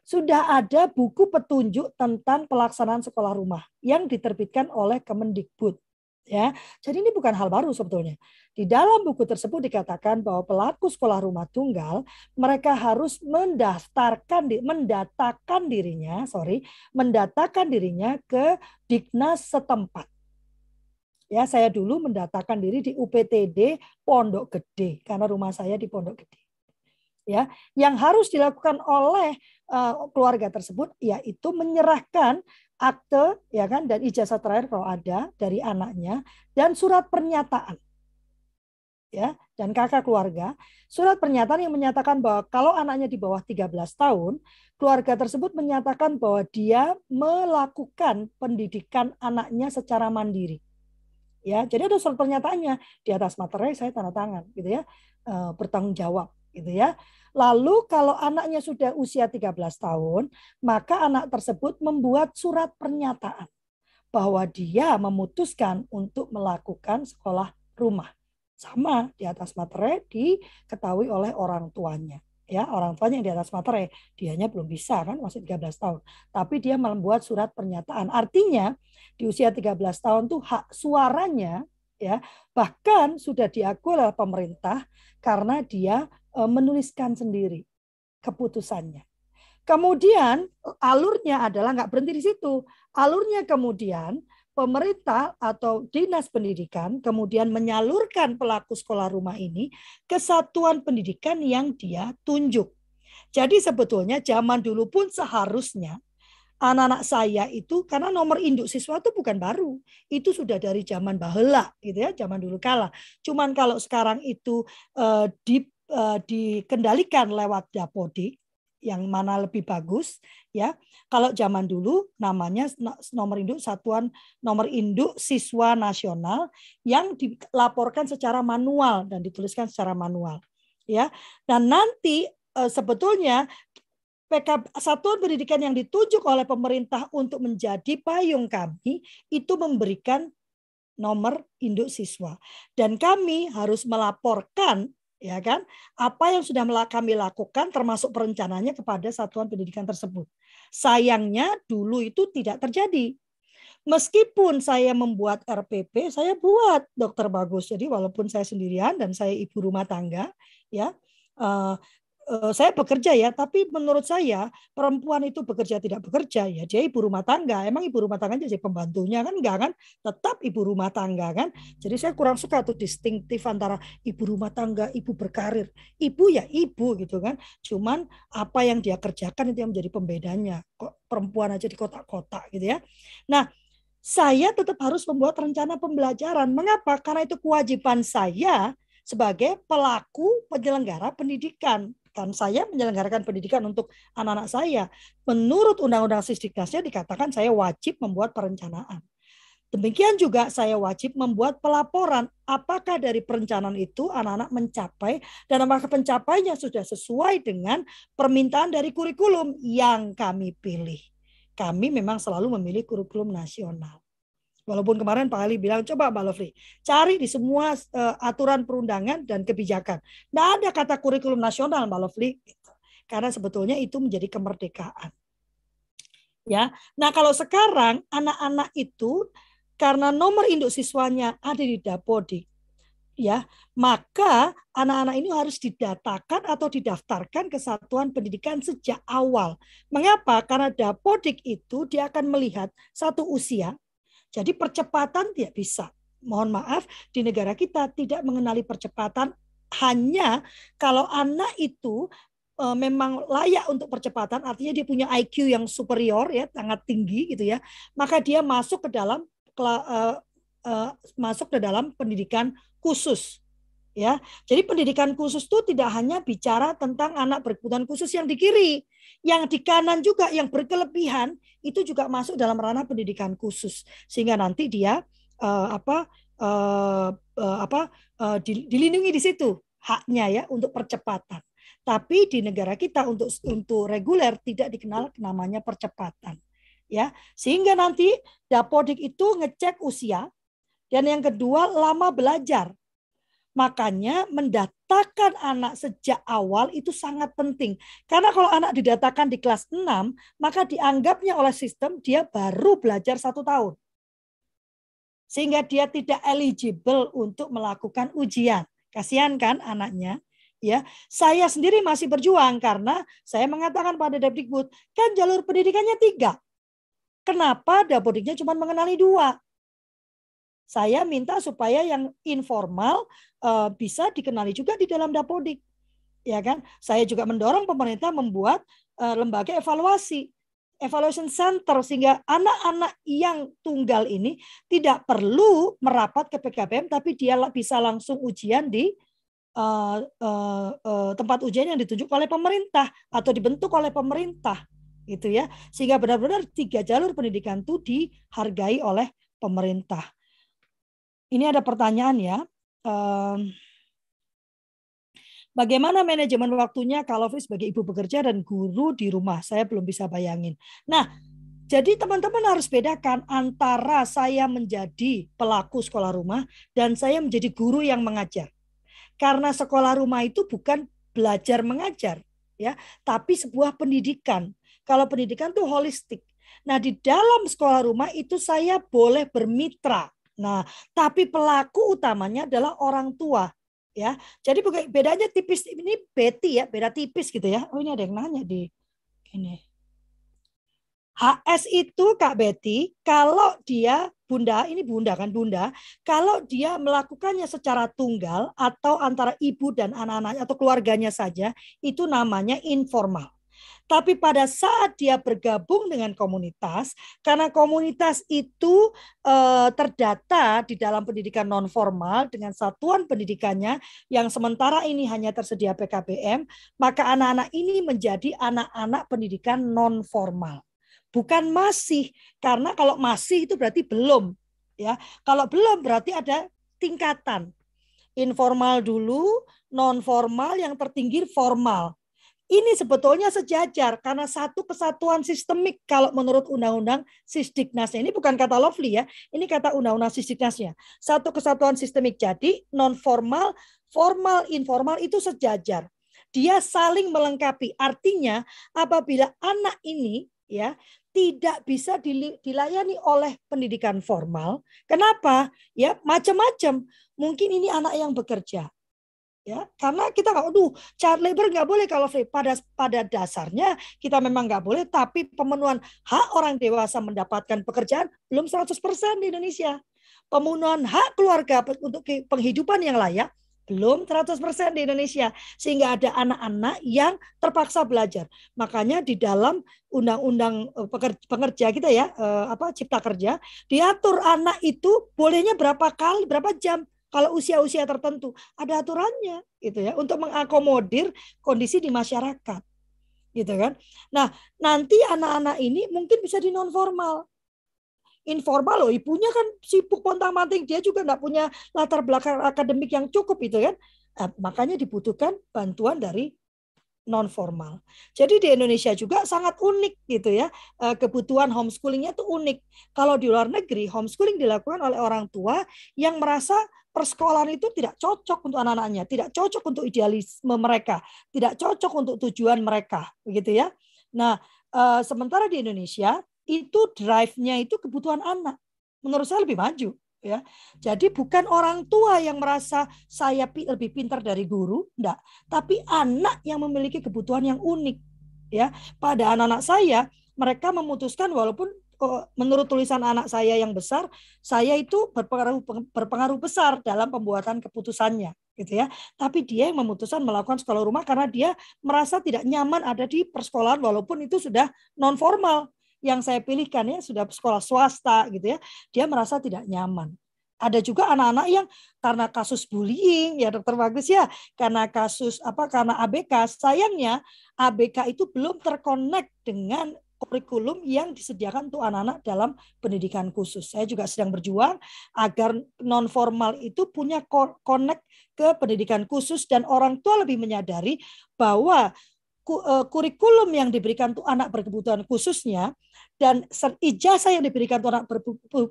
sudah ada buku petunjuk tentang pelaksanaan sekolah rumah yang diterbitkan oleh Kemendikbud. Ya, jadi ini bukan hal baru sebetulnya. Di dalam buku tersebut dikatakan bahwa pelaku sekolah rumah tunggal mereka harus mendaftarkan, mendatakan dirinya, sorry, mendatakan dirinya ke Diknas setempat. Ya, saya dulu mendatakan diri di UPTD Pondok Gede karena rumah saya di Pondok Gede. Ya, yang harus dilakukan oleh uh, keluarga tersebut yaitu menyerahkan akte ya kan dan ijazah terakhir kalau ada dari anaknya dan surat pernyataan. Ya dan kakak keluarga surat pernyataan yang menyatakan bahwa kalau anaknya di bawah 13 tahun keluarga tersebut menyatakan bahwa dia melakukan pendidikan anaknya secara mandiri. Ya jadi ada surat pernyataannya di atas materai saya tanda tangan gitu ya eh, bertanggung jawab gitu ya Lalu kalau anaknya sudah usia 13 tahun, maka anak tersebut membuat surat pernyataan bahwa dia memutuskan untuk melakukan sekolah rumah. Sama di atas materai diketahui oleh orang tuanya. ya orang tuanya yang di atas materai dianya belum bisa kan masih 13 tahun tapi dia membuat surat pernyataan artinya di usia 13 tahun tuh hak suaranya ya. Bahkan sudah diakui oleh pemerintah karena dia e, menuliskan sendiri keputusannya. Kemudian alurnya adalah nggak berhenti di situ. Alurnya kemudian pemerintah atau dinas pendidikan kemudian menyalurkan pelaku sekolah rumah ini ke satuan pendidikan yang dia tunjuk. Jadi sebetulnya zaman dulu pun seharusnya anak-anak saya itu karena nomor induk siswa itu bukan baru. Itu sudah dari zaman bahela gitu ya, zaman dulu kala. Cuman kalau sekarang itu uh, di, uh, dikendalikan lewat Dapodik yang mana lebih bagus ya. Kalau zaman dulu namanya nomor induk satuan nomor induk siswa nasional yang dilaporkan secara manual dan dituliskan secara manual ya. Dan nanti eh, sebetulnya PK satuan pendidikan yang ditunjuk oleh pemerintah untuk menjadi payung kami itu memberikan nomor induk siswa dan kami harus melaporkan ya kan? Apa yang sudah kami lakukan termasuk perencanaannya kepada satuan pendidikan tersebut. Sayangnya dulu itu tidak terjadi. Meskipun saya membuat RPP, saya buat dokter bagus. Jadi walaupun saya sendirian dan saya ibu rumah tangga, ya eh, saya bekerja ya, tapi menurut saya perempuan itu bekerja tidak bekerja ya dia ibu rumah tangga. Emang ibu rumah tangga jadi pembantunya kan enggak kan? Tetap ibu rumah tangga kan. Jadi saya kurang suka tuh distintif antara ibu rumah tangga, ibu berkarir. Ibu ya ibu gitu kan. Cuman apa yang dia kerjakan itu yang menjadi pembedanya. Kok perempuan aja di kotak-kotak gitu ya. Nah, saya tetap harus membuat rencana pembelajaran. Mengapa? Karena itu kewajiban saya sebagai pelaku penyelenggara pendidikan dan saya menyelenggarakan pendidikan untuk anak-anak saya. Menurut Undang-Undang Sisdiknasnya dikatakan saya wajib membuat perencanaan. Demikian juga saya wajib membuat pelaporan apakah dari perencanaan itu anak-anak mencapai dan apakah pencapaiannya sudah sesuai dengan permintaan dari kurikulum yang kami pilih. Kami memang selalu memilih kurikulum nasional. Walaupun kemarin Pak Ali bilang, coba Mbak Lovely, cari di semua uh, aturan perundangan dan kebijakan. Tidak ada kata kurikulum nasional Mbak Lovely. Gitu. Karena sebetulnya itu menjadi kemerdekaan. Ya, Nah kalau sekarang anak-anak itu karena nomor induk siswanya ada di Dapodik, ya maka anak-anak ini harus didatakan atau didaftarkan ke satuan pendidikan sejak awal. Mengapa? Karena Dapodik itu dia akan melihat satu usia, jadi percepatan tidak bisa. Mohon maaf, di negara kita tidak mengenali percepatan hanya kalau anak itu e, memang layak untuk percepatan, artinya dia punya IQ yang superior ya, sangat tinggi gitu ya, maka dia masuk ke dalam uh, uh, masuk ke dalam pendidikan khusus ya. Jadi pendidikan khusus itu tidak hanya bicara tentang anak berkebutuhan khusus yang di kiri, yang di kanan juga yang berkelebihan itu juga masuk dalam ranah pendidikan khusus sehingga nanti dia uh, apa uh, uh, apa uh, dilindungi di situ haknya ya untuk percepatan. Tapi di negara kita untuk untuk reguler tidak dikenal namanya percepatan. Ya, sehingga nanti Dapodik itu ngecek usia dan yang kedua lama belajar Makanya mendatakan anak sejak awal itu sangat penting. Karena kalau anak didatakan di kelas 6, maka dianggapnya oleh sistem dia baru belajar satu tahun. Sehingga dia tidak eligible untuk melakukan ujian. Kasihan kan anaknya? ya saya sendiri masih berjuang karena saya mengatakan pada Depdikbud kan jalur pendidikannya tiga kenapa Dapodiknya cuma mengenali dua saya minta supaya yang informal uh, bisa dikenali juga di dalam Dapodik. Ya kan? Saya juga mendorong pemerintah membuat uh, lembaga evaluasi evaluation center sehingga anak-anak yang tunggal ini tidak perlu merapat ke PKPM tapi dia bisa langsung ujian di uh, uh, uh, tempat ujian yang ditunjuk oleh pemerintah atau dibentuk oleh pemerintah gitu ya sehingga benar-benar tiga jalur pendidikan itu dihargai oleh pemerintah ini ada pertanyaan ya. Um, Bagaimana manajemen waktunya kalau sebagai ibu bekerja dan guru di rumah? Saya belum bisa bayangin. Nah, jadi teman-teman harus bedakan antara saya menjadi pelaku sekolah rumah dan saya menjadi guru yang mengajar. Karena sekolah rumah itu bukan belajar mengajar, ya, tapi sebuah pendidikan. Kalau pendidikan tuh holistik. Nah, di dalam sekolah rumah itu saya boleh bermitra. Nah, tapi pelaku utamanya adalah orang tua ya. Jadi bedanya tipis ini Betty ya, beda tipis gitu ya. Oh, ini ada yang nanya di ini. HS itu Kak Betty, kalau dia bunda, ini bunda kan bunda, kalau dia melakukannya secara tunggal atau antara ibu dan anak-anaknya atau keluarganya saja, itu namanya informal. Tapi pada saat dia bergabung dengan komunitas, karena komunitas itu eh, terdata di dalam pendidikan non formal dengan satuan pendidikannya yang sementara ini hanya tersedia PKBM, maka anak-anak ini menjadi anak-anak pendidikan non formal. Bukan masih, karena kalau masih itu berarti belum. Ya, kalau belum berarti ada tingkatan informal dulu, non formal, yang tertinggi formal. Ini sebetulnya sejajar karena satu kesatuan sistemik kalau menurut undang-undang Sisdiknasnya. Ini bukan kata Lovely ya, ini kata undang-undang Sisdiknasnya. Satu kesatuan sistemik jadi non formal, formal, informal itu sejajar. Dia saling melengkapi. Artinya apabila anak ini ya tidak bisa dilayani oleh pendidikan formal. Kenapa? Ya, macam-macam. Mungkin ini anak yang bekerja ya karena kita nggak aduh child labor nggak boleh kalau free pada pada dasarnya kita memang nggak boleh tapi pemenuhan hak orang dewasa mendapatkan pekerjaan belum 100% di Indonesia. Pemenuhan hak keluarga untuk penghidupan yang layak belum 100% di Indonesia. Sehingga ada anak-anak yang terpaksa belajar. Makanya di dalam undang-undang eh, pekerja kita ya eh, apa cipta kerja diatur anak itu bolehnya berapa kali berapa jam kalau usia-usia tertentu ada aturannya gitu ya untuk mengakomodir kondisi di masyarakat. Gitu kan. Nah, nanti anak-anak ini mungkin bisa di non formal. Informal loh, ibunya kan sibuk pontang-manting, dia juga nggak punya latar belakang akademik yang cukup itu kan. Nah, makanya dibutuhkan bantuan dari non formal. Jadi di Indonesia juga sangat unik gitu ya. Eh, kebutuhan homeschoolingnya itu unik. Kalau di luar negeri homeschooling dilakukan oleh orang tua yang merasa persekolahan itu tidak cocok untuk anak-anaknya, tidak cocok untuk idealisme mereka, tidak cocok untuk tujuan mereka, begitu ya. Nah, eh, sementara di Indonesia itu drive-nya itu kebutuhan anak. Menurut saya lebih maju, ya. Jadi bukan orang tua yang merasa saya lebih pintar dari guru, enggak, tapi anak yang memiliki kebutuhan yang unik, ya. Pada anak-anak saya, mereka memutuskan walaupun menurut tulisan anak saya yang besar, saya itu berpengaruh berpengaruh besar dalam pembuatan keputusannya, gitu ya. Tapi dia yang memutuskan melakukan sekolah rumah karena dia merasa tidak nyaman ada di persekolahan walaupun itu sudah non formal yang saya pilihkan ya sudah sekolah swasta gitu ya. Dia merasa tidak nyaman. Ada juga anak-anak yang karena kasus bullying ya dokter bagus ya karena kasus apa karena ABK sayangnya ABK itu belum terkonek dengan kurikulum yang disediakan untuk anak-anak dalam pendidikan khusus. Saya juga sedang berjuang agar non formal itu punya connect ke pendidikan khusus dan orang tua lebih menyadari bahwa eh, kurikulum yang diberikan untuk anak berkebutuhan khususnya dan ijazah yang diberikan anak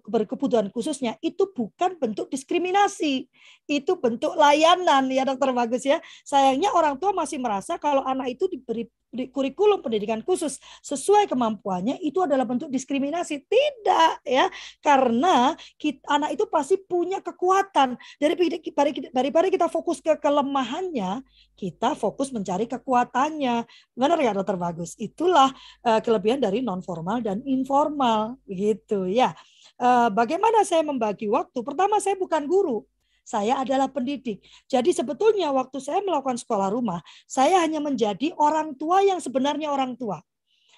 berkebutuhan khususnya itu bukan bentuk diskriminasi, itu bentuk layanan ya dokter bagus ya. Sayangnya orang tua masih merasa kalau anak itu diberi kurikulum pendidikan khusus sesuai kemampuannya itu adalah bentuk diskriminasi. Tidak ya. Karena kita, anak itu pasti punya kekuatan. Dari daripada kita fokus ke kelemahannya, kita fokus mencari kekuatannya. Benar ya dokter bagus? Itulah uh, kelebihan dari non formal dan informal begitu ya. Uh, bagaimana saya membagi waktu? Pertama saya bukan guru saya adalah pendidik. Jadi sebetulnya waktu saya melakukan sekolah rumah, saya hanya menjadi orang tua yang sebenarnya orang tua.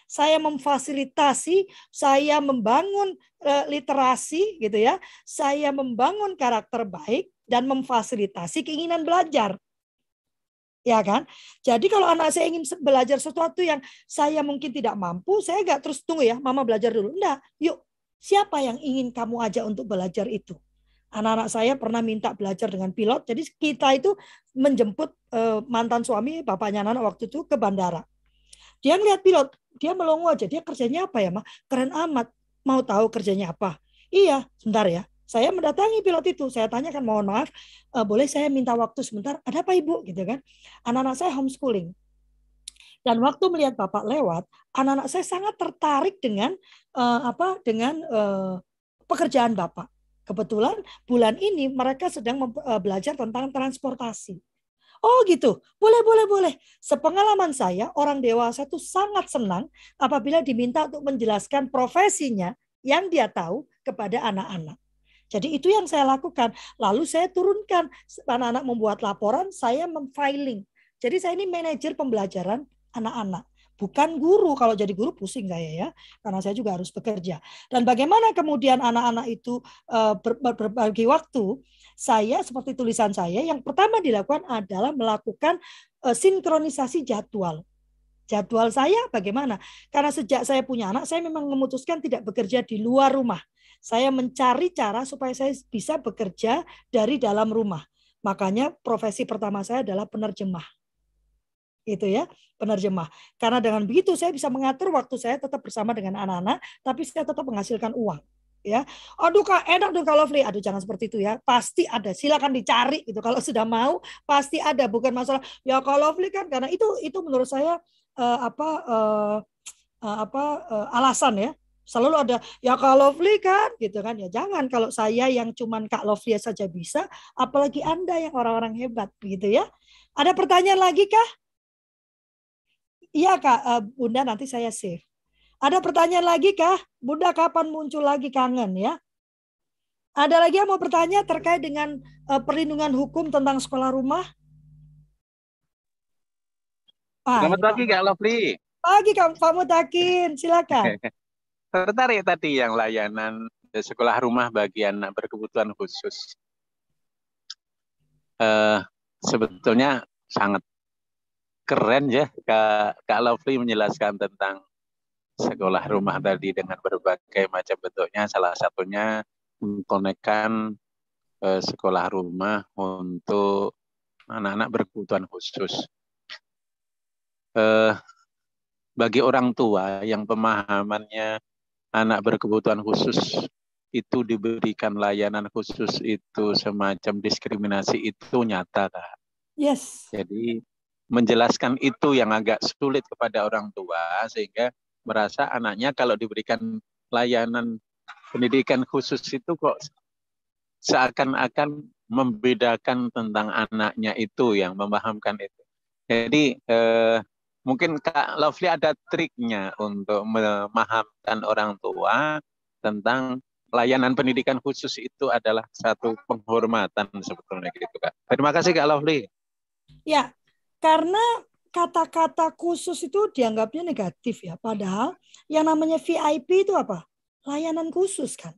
Saya memfasilitasi, saya membangun eh, literasi gitu ya. Saya membangun karakter baik dan memfasilitasi keinginan belajar ya kan? Jadi kalau anak saya ingin belajar sesuatu yang saya mungkin tidak mampu, saya nggak terus tunggu ya, mama belajar dulu. Enggak, yuk siapa yang ingin kamu ajak untuk belajar itu? Anak-anak saya pernah minta belajar dengan pilot. Jadi kita itu menjemput uh, mantan suami, bapaknya anak waktu itu ke bandara. Dia ngeliat pilot, dia melongo aja. Dia kerjanya apa ya, mah? Keren amat. Mau tahu kerjanya apa? Iya, sebentar ya. Saya mendatangi pilot itu. Saya tanyakan, mohon maaf, uh, boleh saya minta waktu sebentar? Ada apa ibu? Gitu kan? Anak-anak saya homeschooling. Dan waktu melihat Bapak lewat, anak-anak saya sangat tertarik dengan uh, apa dengan uh, pekerjaan Bapak. Kebetulan bulan ini mereka sedang belajar tentang transportasi. Oh gitu, boleh, boleh, boleh. Sepengalaman saya, orang dewasa itu sangat senang apabila diminta untuk menjelaskan profesinya yang dia tahu kepada anak-anak. Jadi itu yang saya lakukan. Lalu saya turunkan anak-anak membuat laporan, saya memfiling. Jadi saya ini manajer pembelajaran anak-anak. Bukan guru, kalau jadi guru pusing kayak ya, karena saya juga harus bekerja. Dan bagaimana kemudian anak-anak itu uh, ber, ber, berbagi waktu, saya seperti tulisan saya, yang pertama dilakukan adalah melakukan uh, sinkronisasi jadwal. Jadwal saya bagaimana? Karena sejak saya punya anak, saya memang memutuskan tidak bekerja di luar rumah. Saya mencari cara supaya saya bisa bekerja dari dalam rumah. Makanya profesi pertama saya adalah penerjemah itu ya penerjemah. Karena dengan begitu saya bisa mengatur waktu saya tetap bersama dengan anak-anak, tapi saya tetap menghasilkan uang. Ya, aduh kak enak dong kalau Lovely, aduh jangan seperti itu ya, pasti ada, silakan dicari gitu. Kalau sudah mau pasti ada, bukan masalah ya kalau Lovely kan karena itu itu menurut saya uh, apa uh, uh, apa uh, alasan ya selalu ada ya Kak Lovely kan gitu kan ya jangan kalau saya yang cuman Kak Lovely saja bisa apalagi Anda yang orang-orang hebat gitu ya ada pertanyaan lagi kah Iya Kak, uh, Bunda nanti saya save. Ada pertanyaan lagi kah? Bunda kapan muncul lagi kangen ya? Ada lagi yang mau bertanya terkait dengan uh, perlindungan hukum tentang sekolah rumah? Ah, Selamat pagi Kak Lovely. Pagi Kak Pak Mutakin, silakan. Tertarik tadi yang layanan sekolah rumah bagi anak berkebutuhan khusus. Uh, sebetulnya sangat keren ya Kak, Kak Lovely menjelaskan tentang sekolah rumah tadi dengan berbagai macam bentuknya. Salah satunya mengkonekkan eh, sekolah rumah untuk anak-anak berkebutuhan khusus. Eh, bagi orang tua yang pemahamannya anak berkebutuhan khusus itu diberikan layanan khusus itu semacam diskriminasi itu nyata kak. Yes. Jadi menjelaskan itu yang agak sulit kepada orang tua sehingga merasa anaknya kalau diberikan layanan pendidikan khusus itu kok seakan-akan membedakan tentang anaknya itu yang memahamkan itu. Jadi eh, mungkin Kak Lovely ada triknya untuk memahamkan orang tua tentang layanan pendidikan khusus itu adalah satu penghormatan sebetulnya gitu Kak. Terima kasih Kak Lovely. Ya, karena kata-kata khusus itu dianggapnya negatif ya. Padahal yang namanya VIP itu apa? Layanan khusus kan.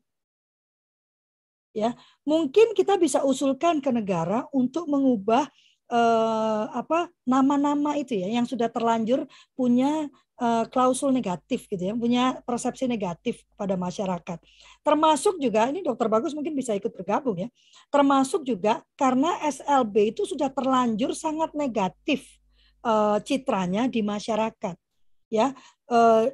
Ya, mungkin kita bisa usulkan ke negara untuk mengubah eh, apa nama-nama itu ya yang sudah terlanjur punya eh, klausul negatif gitu ya, punya persepsi negatif pada masyarakat. Termasuk juga ini Dokter Bagus mungkin bisa ikut bergabung ya. Termasuk juga karena SLB itu sudah terlanjur sangat negatif uh, citranya di masyarakat. Ya, uh,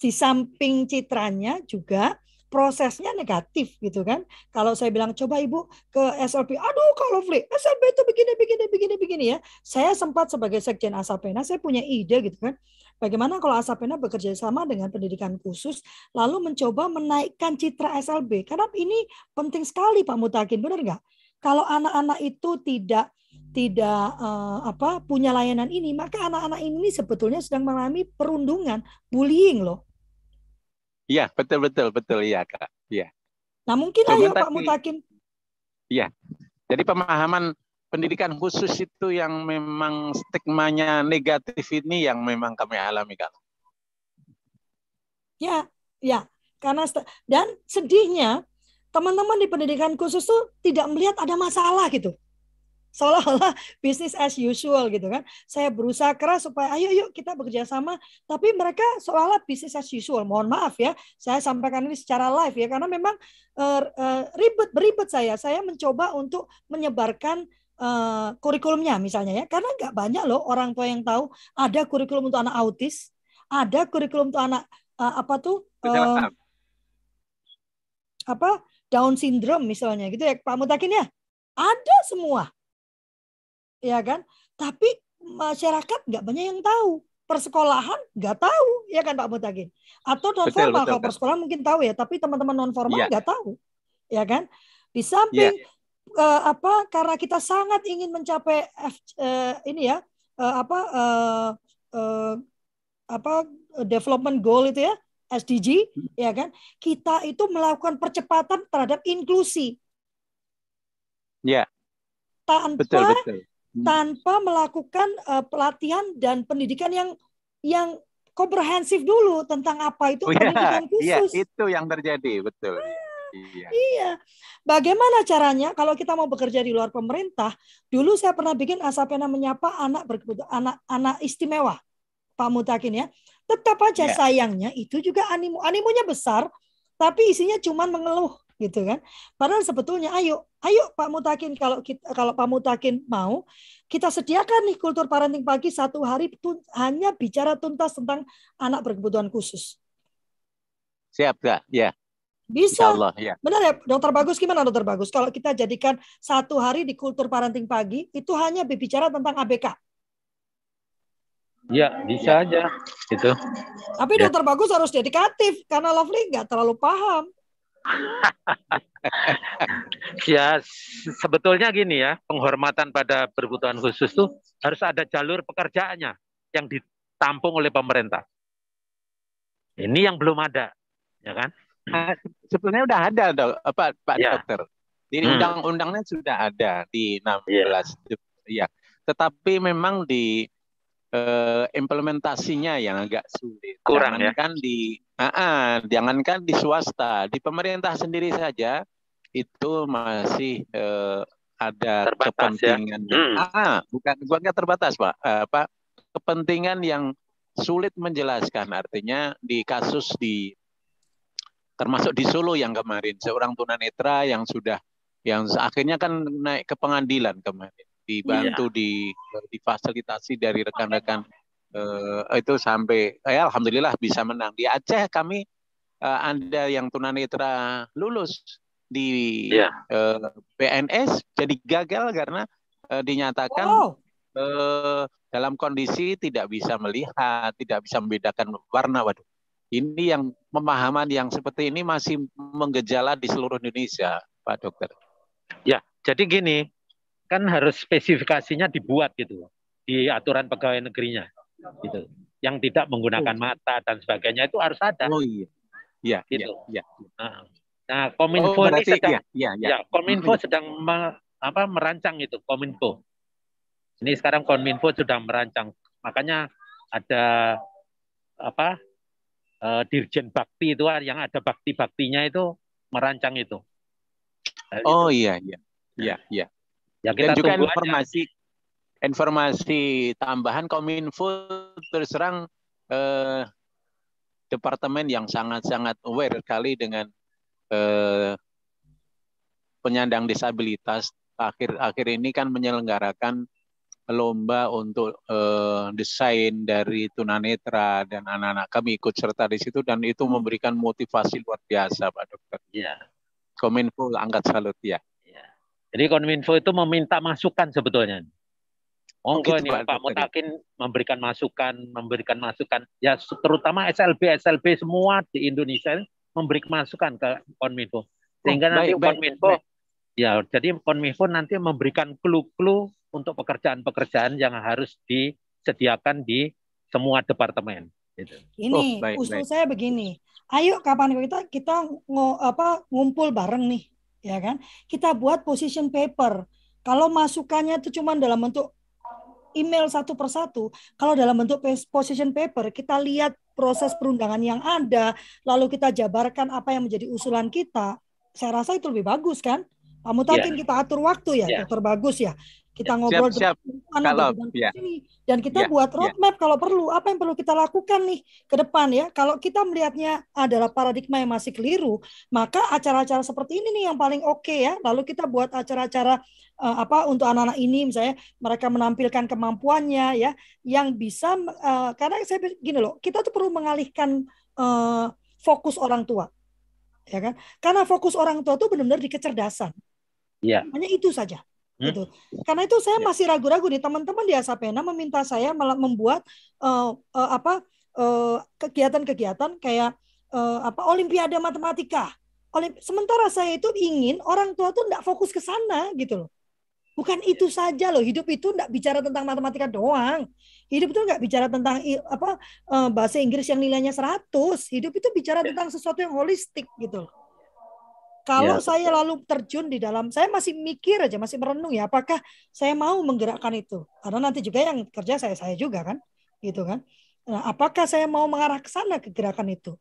di samping citranya juga prosesnya negatif gitu kan. Kalau saya bilang coba Ibu ke SLP, aduh kalau free SLP itu begini begini begini begini ya. Saya sempat sebagai sekjen Asapena saya punya ide gitu kan. Bagaimana kalau Asapena bekerja sama dengan pendidikan khusus lalu mencoba menaikkan citra SLB karena ini penting sekali Pak Mutakin benar nggak? Kalau anak-anak itu tidak tidak uh, apa punya layanan ini, maka anak-anak ini sebetulnya sedang mengalami perundungan, bullying loh. Iya, betul betul betul iya kak. Iya. Nah mungkin ayo Pak Mutakin. Iya. Jadi pemahaman pendidikan khusus itu yang memang stigmanya negatif ini yang memang kami alami kak. Ya, ya. Karena dan sedihnya teman-teman di pendidikan khusus tuh tidak melihat ada masalah gitu seolah-olah bisnis as usual gitu kan. Saya berusaha keras supaya ayo yuk kita bekerja sama, tapi mereka seolah-olah bisnis as usual. Mohon maaf ya, saya sampaikan ini secara live ya karena memang uh, uh, ribet beribet saya. Saya mencoba untuk menyebarkan uh, kurikulumnya misalnya ya, karena nggak banyak loh orang tua yang tahu ada kurikulum untuk anak autis, ada kurikulum untuk anak uh, apa tuh uh, apa Down syndrome misalnya gitu ya Pak Mutakin ya. Ada semua ya kan? Tapi masyarakat nggak banyak yang tahu. persekolahan nggak tahu ya kan Pak Mutakin atau non formal kalau persekolahan mungkin tahu ya tapi teman-teman non formal iya. nggak ya. tahu ya kan di samping ya. uh, apa karena kita sangat ingin mencapai F, uh, ini ya uh, apa uh, uh, apa development goal itu ya SDG ya kan kita itu melakukan percepatan terhadap inklusi ya tanpa betul, betul. Hmm. tanpa melakukan uh, pelatihan dan pendidikan yang yang komprehensif dulu tentang apa itu oh, iya. pendidikan iya, khusus iya, itu yang terjadi betul Iya. iya. Bagaimana caranya kalau kita mau bekerja di luar pemerintah? Dulu saya pernah bikin asapena menyapa anak berkebutuhan anak anak istimewa. Pak Mutakin ya. Tetap aja yeah. sayangnya itu juga animo animonya besar tapi isinya cuma mengeluh gitu kan. Padahal sebetulnya ayo ayo Pak Mutakin kalau kita kalau Pak Mutakin mau kita sediakan nih kultur parenting pagi satu hari tun, hanya bicara tuntas tentang anak berkebutuhan khusus. Siap, Kak. Ya. Bisa. Allah, ya. Benar ya, Dokter Bagus gimana Dokter Bagus? Kalau kita jadikan satu hari di kultur parenting pagi itu hanya berbicara tentang ABK. Ya, bisa aja itu. Tapi ya. dokter bagus harus dedikatif karena Lovely nggak terlalu paham. Ya, sebetulnya gini ya, penghormatan pada berkebutuhan khusus itu harus ada jalur pekerjaannya yang ditampung oleh pemerintah. Ini yang belum ada, ya kan? Nah, sebetulnya udah ada dok, apa Pak ya. Dokter. Di hmm. undang-undangnya sudah ada di 16. Ya. ya. Tetapi memang di uh, implementasinya yang agak sulit. Kurang ya? jangankan ya. di uh, uh, jangankan di swasta, di pemerintah sendiri saja itu masih uh, ada terbatas, ya? kepentingan. Ya? Hmm. Ah, bukan bukan terbatas, Pak. Uh, Pak, kepentingan yang sulit menjelaskan. Artinya di kasus di termasuk di Solo yang kemarin seorang tunanetra yang sudah yang akhirnya kan naik ke pengadilan kemarin dibantu iya. di difasilitasi dari rekan-rekan uh, itu sampai eh, alhamdulillah bisa menang di Aceh kami uh, ada yang tunanetra lulus di yeah. Iya. uh, PNS jadi gagal karena uh, dinyatakan wow. uh, dalam kondisi tidak bisa melihat tidak bisa membedakan warna waduh ini yang pemahaman yang seperti ini masih menggejala di seluruh Indonesia Pak Dokter ya jadi gini kan harus spesifikasinya dibuat gitu di aturan pegawai negerinya gitu yang tidak menggunakan oh. mata dan sebagainya itu harus ada oh iya iya gitu iya, iya. Nah, nah kominfo oh, ini sedang iya, iya, iya. ya kominfo hmm. sedang me, apa merancang itu kominfo ini sekarang kominfo sudah merancang makanya ada apa uh, dirjen bakti itu yang ada bakti baktinya itu merancang itu oh itu. iya iya iya iya Ya kita Dan juga informasi aja. informasi tambahan Kominfo terus terang eh, departemen yang sangat-sangat aware sekali dengan eh, penyandang disabilitas akhir-akhir ini kan menyelenggarakan lomba untuk eh, desain dari tunanetra dan anak-anak kami ikut serta di situ dan itu memberikan motivasi luar biasa Pak Dokter. Iya. Kominfo angkat salut ya. Jadi Kominfo itu meminta masukan sebetulnya. Monggo oh, gitu, nih Pak Mutakin memberikan masukan, memberikan masukan. Ya terutama SLB, SLB semua di Indonesia memberi masukan ke Kominfo. Sehingga oh, nanti baik, Kominfo, baik, ya jadi Kominfo nanti memberikan clue-clue untuk pekerjaan-pekerjaan yang harus disediakan di semua departemen. Gitu. Ini oh, baik, usul baik. saya begini, ayo kapan kita kita ngo, apa ngumpul bareng nih ya kan? Kita buat position paper. Kalau masukannya itu cuma dalam bentuk email satu persatu, kalau dalam bentuk position paper kita lihat proses perundangan yang ada, lalu kita jabarkan apa yang menjadi usulan kita, saya rasa itu lebih bagus kan? Pak Mutakin yeah. kita atur waktu ya, yeah. dokter bagus ya kita ngobrol siap, siap. Kalau, ya. dan kita ya, buat ya. roadmap ya. kalau perlu apa yang perlu kita lakukan nih ke depan ya kalau kita melihatnya adalah paradigma yang masih keliru maka acara-acara seperti ini nih yang paling oke okay ya lalu kita buat acara-acara uh, apa untuk anak-anak ini misalnya mereka menampilkan kemampuannya ya yang bisa uh, karena saya gini loh kita tuh perlu mengalihkan uh, fokus orang tua ya kan karena fokus orang tua tuh benar-benar di kecerdasan ya hanya itu saja? Gitu. Karena itu saya ya. masih ragu-ragu nih teman-teman di Asapena meminta saya membuat uh, uh, apa kegiatan-kegiatan uh, kayak uh, apa Olimpiade Matematika. Olimp sementara saya itu ingin orang tua tuh tidak fokus ke sana gitu loh. Bukan itu saja loh, hidup itu tidak bicara tentang matematika doang. Hidup itu nggak bicara tentang apa bahasa Inggris yang nilainya 100. Hidup itu bicara ya. tentang sesuatu yang holistik gitu loh. Kalau ya. saya lalu terjun di dalam, saya masih mikir aja, masih merenung ya, apakah saya mau menggerakkan itu? Karena nanti juga yang kerja saya saya juga kan, gitu kan. Nah, apakah saya mau mengarah ke sana ke gerakan itu?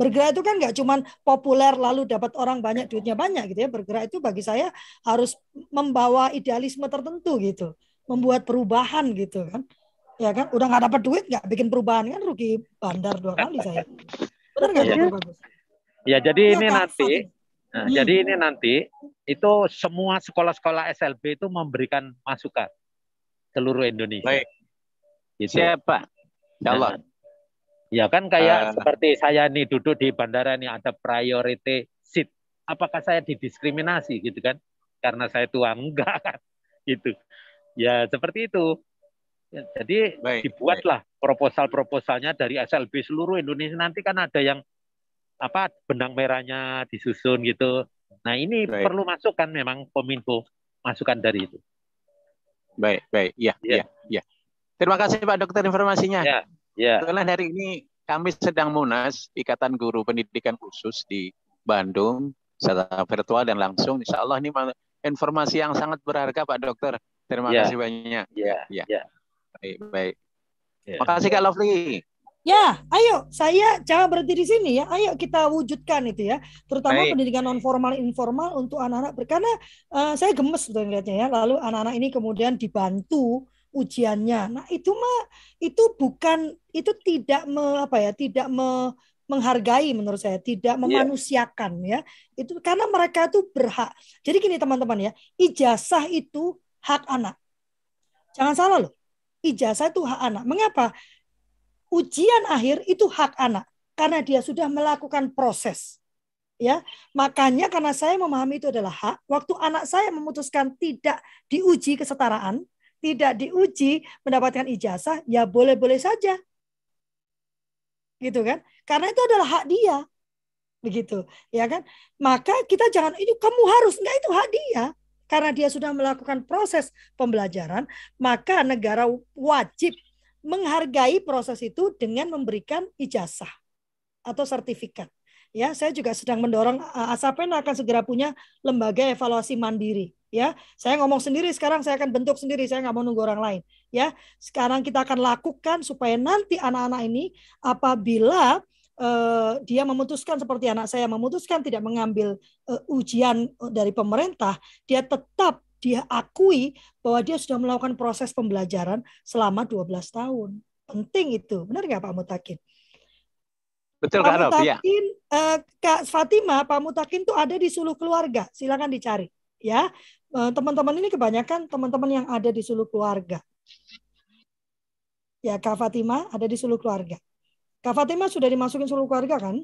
Bergerak itu kan nggak cuma populer lalu dapat orang banyak duitnya banyak gitu ya. Bergerak itu bagi saya harus membawa idealisme tertentu gitu, membuat perubahan gitu kan. Ya kan, udah nggak dapat duit nggak bikin perubahan kan rugi bandar dua kali saya. Benar nggak ya. Ya jadi ya, ini kan? nanti Nah, hmm. Jadi ini nanti itu semua sekolah-sekolah SLB itu memberikan masukan seluruh Indonesia. Baik. Gitu. Siapa? Nah, ya kan kayak uh, seperti saya nih duduk di bandara nih ada priority seat. Apakah saya didiskriminasi gitu kan? Karena saya tua enggak kan? Gitu. Ya seperti itu. Ya, jadi baik, dibuatlah proposal-proposalnya dari SLB seluruh Indonesia nanti kan ada yang apa benang merahnya disusun gitu. Nah ini baik. perlu masukan memang kominfo masukan dari itu. Baik baik ya ya ya. Terima kasih Pak Dokter informasinya. Ya ya. Setelah hari ini kami sedang munas Ikatan Guru Pendidikan Khusus di Bandung secara virtual dan langsung. Insya Allah ini informasi yang sangat berharga Pak Dokter. Terima ya. kasih banyak. Ya, ya. ya. Baik, baik. Ya. Makasih Kak Lovely. Ya, ayo saya jangan berhenti di sini ya. Ayo kita wujudkan itu ya, terutama Baik. pendidikan non formal informal untuk anak-anak. Karena uh, saya gemes sudah ngelihatnya ya. Lalu anak-anak ini kemudian dibantu ujiannya. Nah itu mah itu bukan itu tidak me, apa ya, tidak me, menghargai menurut saya, tidak iya. memanusiakan yeah. ya. Itu karena mereka itu berhak. Jadi gini teman-teman ya, ijazah itu hak anak. Jangan salah loh. Ijazah itu hak anak. Mengapa? Ujian akhir itu hak anak karena dia sudah melakukan proses. Ya, makanya karena saya memahami itu adalah hak, waktu anak saya memutuskan tidak diuji kesetaraan, tidak diuji mendapatkan ijazah, ya boleh-boleh saja. Gitu kan? Karena itu adalah hak dia. Begitu, ya kan? Maka kita jangan itu kamu harus enggak itu hak dia. Karena dia sudah melakukan proses pembelajaran, maka negara wajib menghargai proses itu dengan memberikan ijazah atau sertifikat. Ya, saya juga sedang mendorong uh, Asapen akan segera punya lembaga evaluasi mandiri. Ya, saya ngomong sendiri sekarang saya akan bentuk sendiri. Saya nggak mau nunggu orang lain. Ya, sekarang kita akan lakukan supaya nanti anak-anak ini apabila uh, dia memutuskan seperti anak saya memutuskan tidak mengambil uh, ujian dari pemerintah, dia tetap dia akui bahwa dia sudah melakukan proses pembelajaran selama 12 tahun. Penting itu. Benar nggak Pak Mutakin? Betul Pak Mutakin, ya. eh, Kak Fatima, Pak Mutakin itu ada di Suluh Keluarga. Silakan dicari. Ya, eh, teman-teman ini kebanyakan teman-teman yang ada di Suluh Keluarga. Ya, Kak Fatima ada di Suluh Keluarga. Kak Fatima sudah dimasukin Suluh Keluarga kan?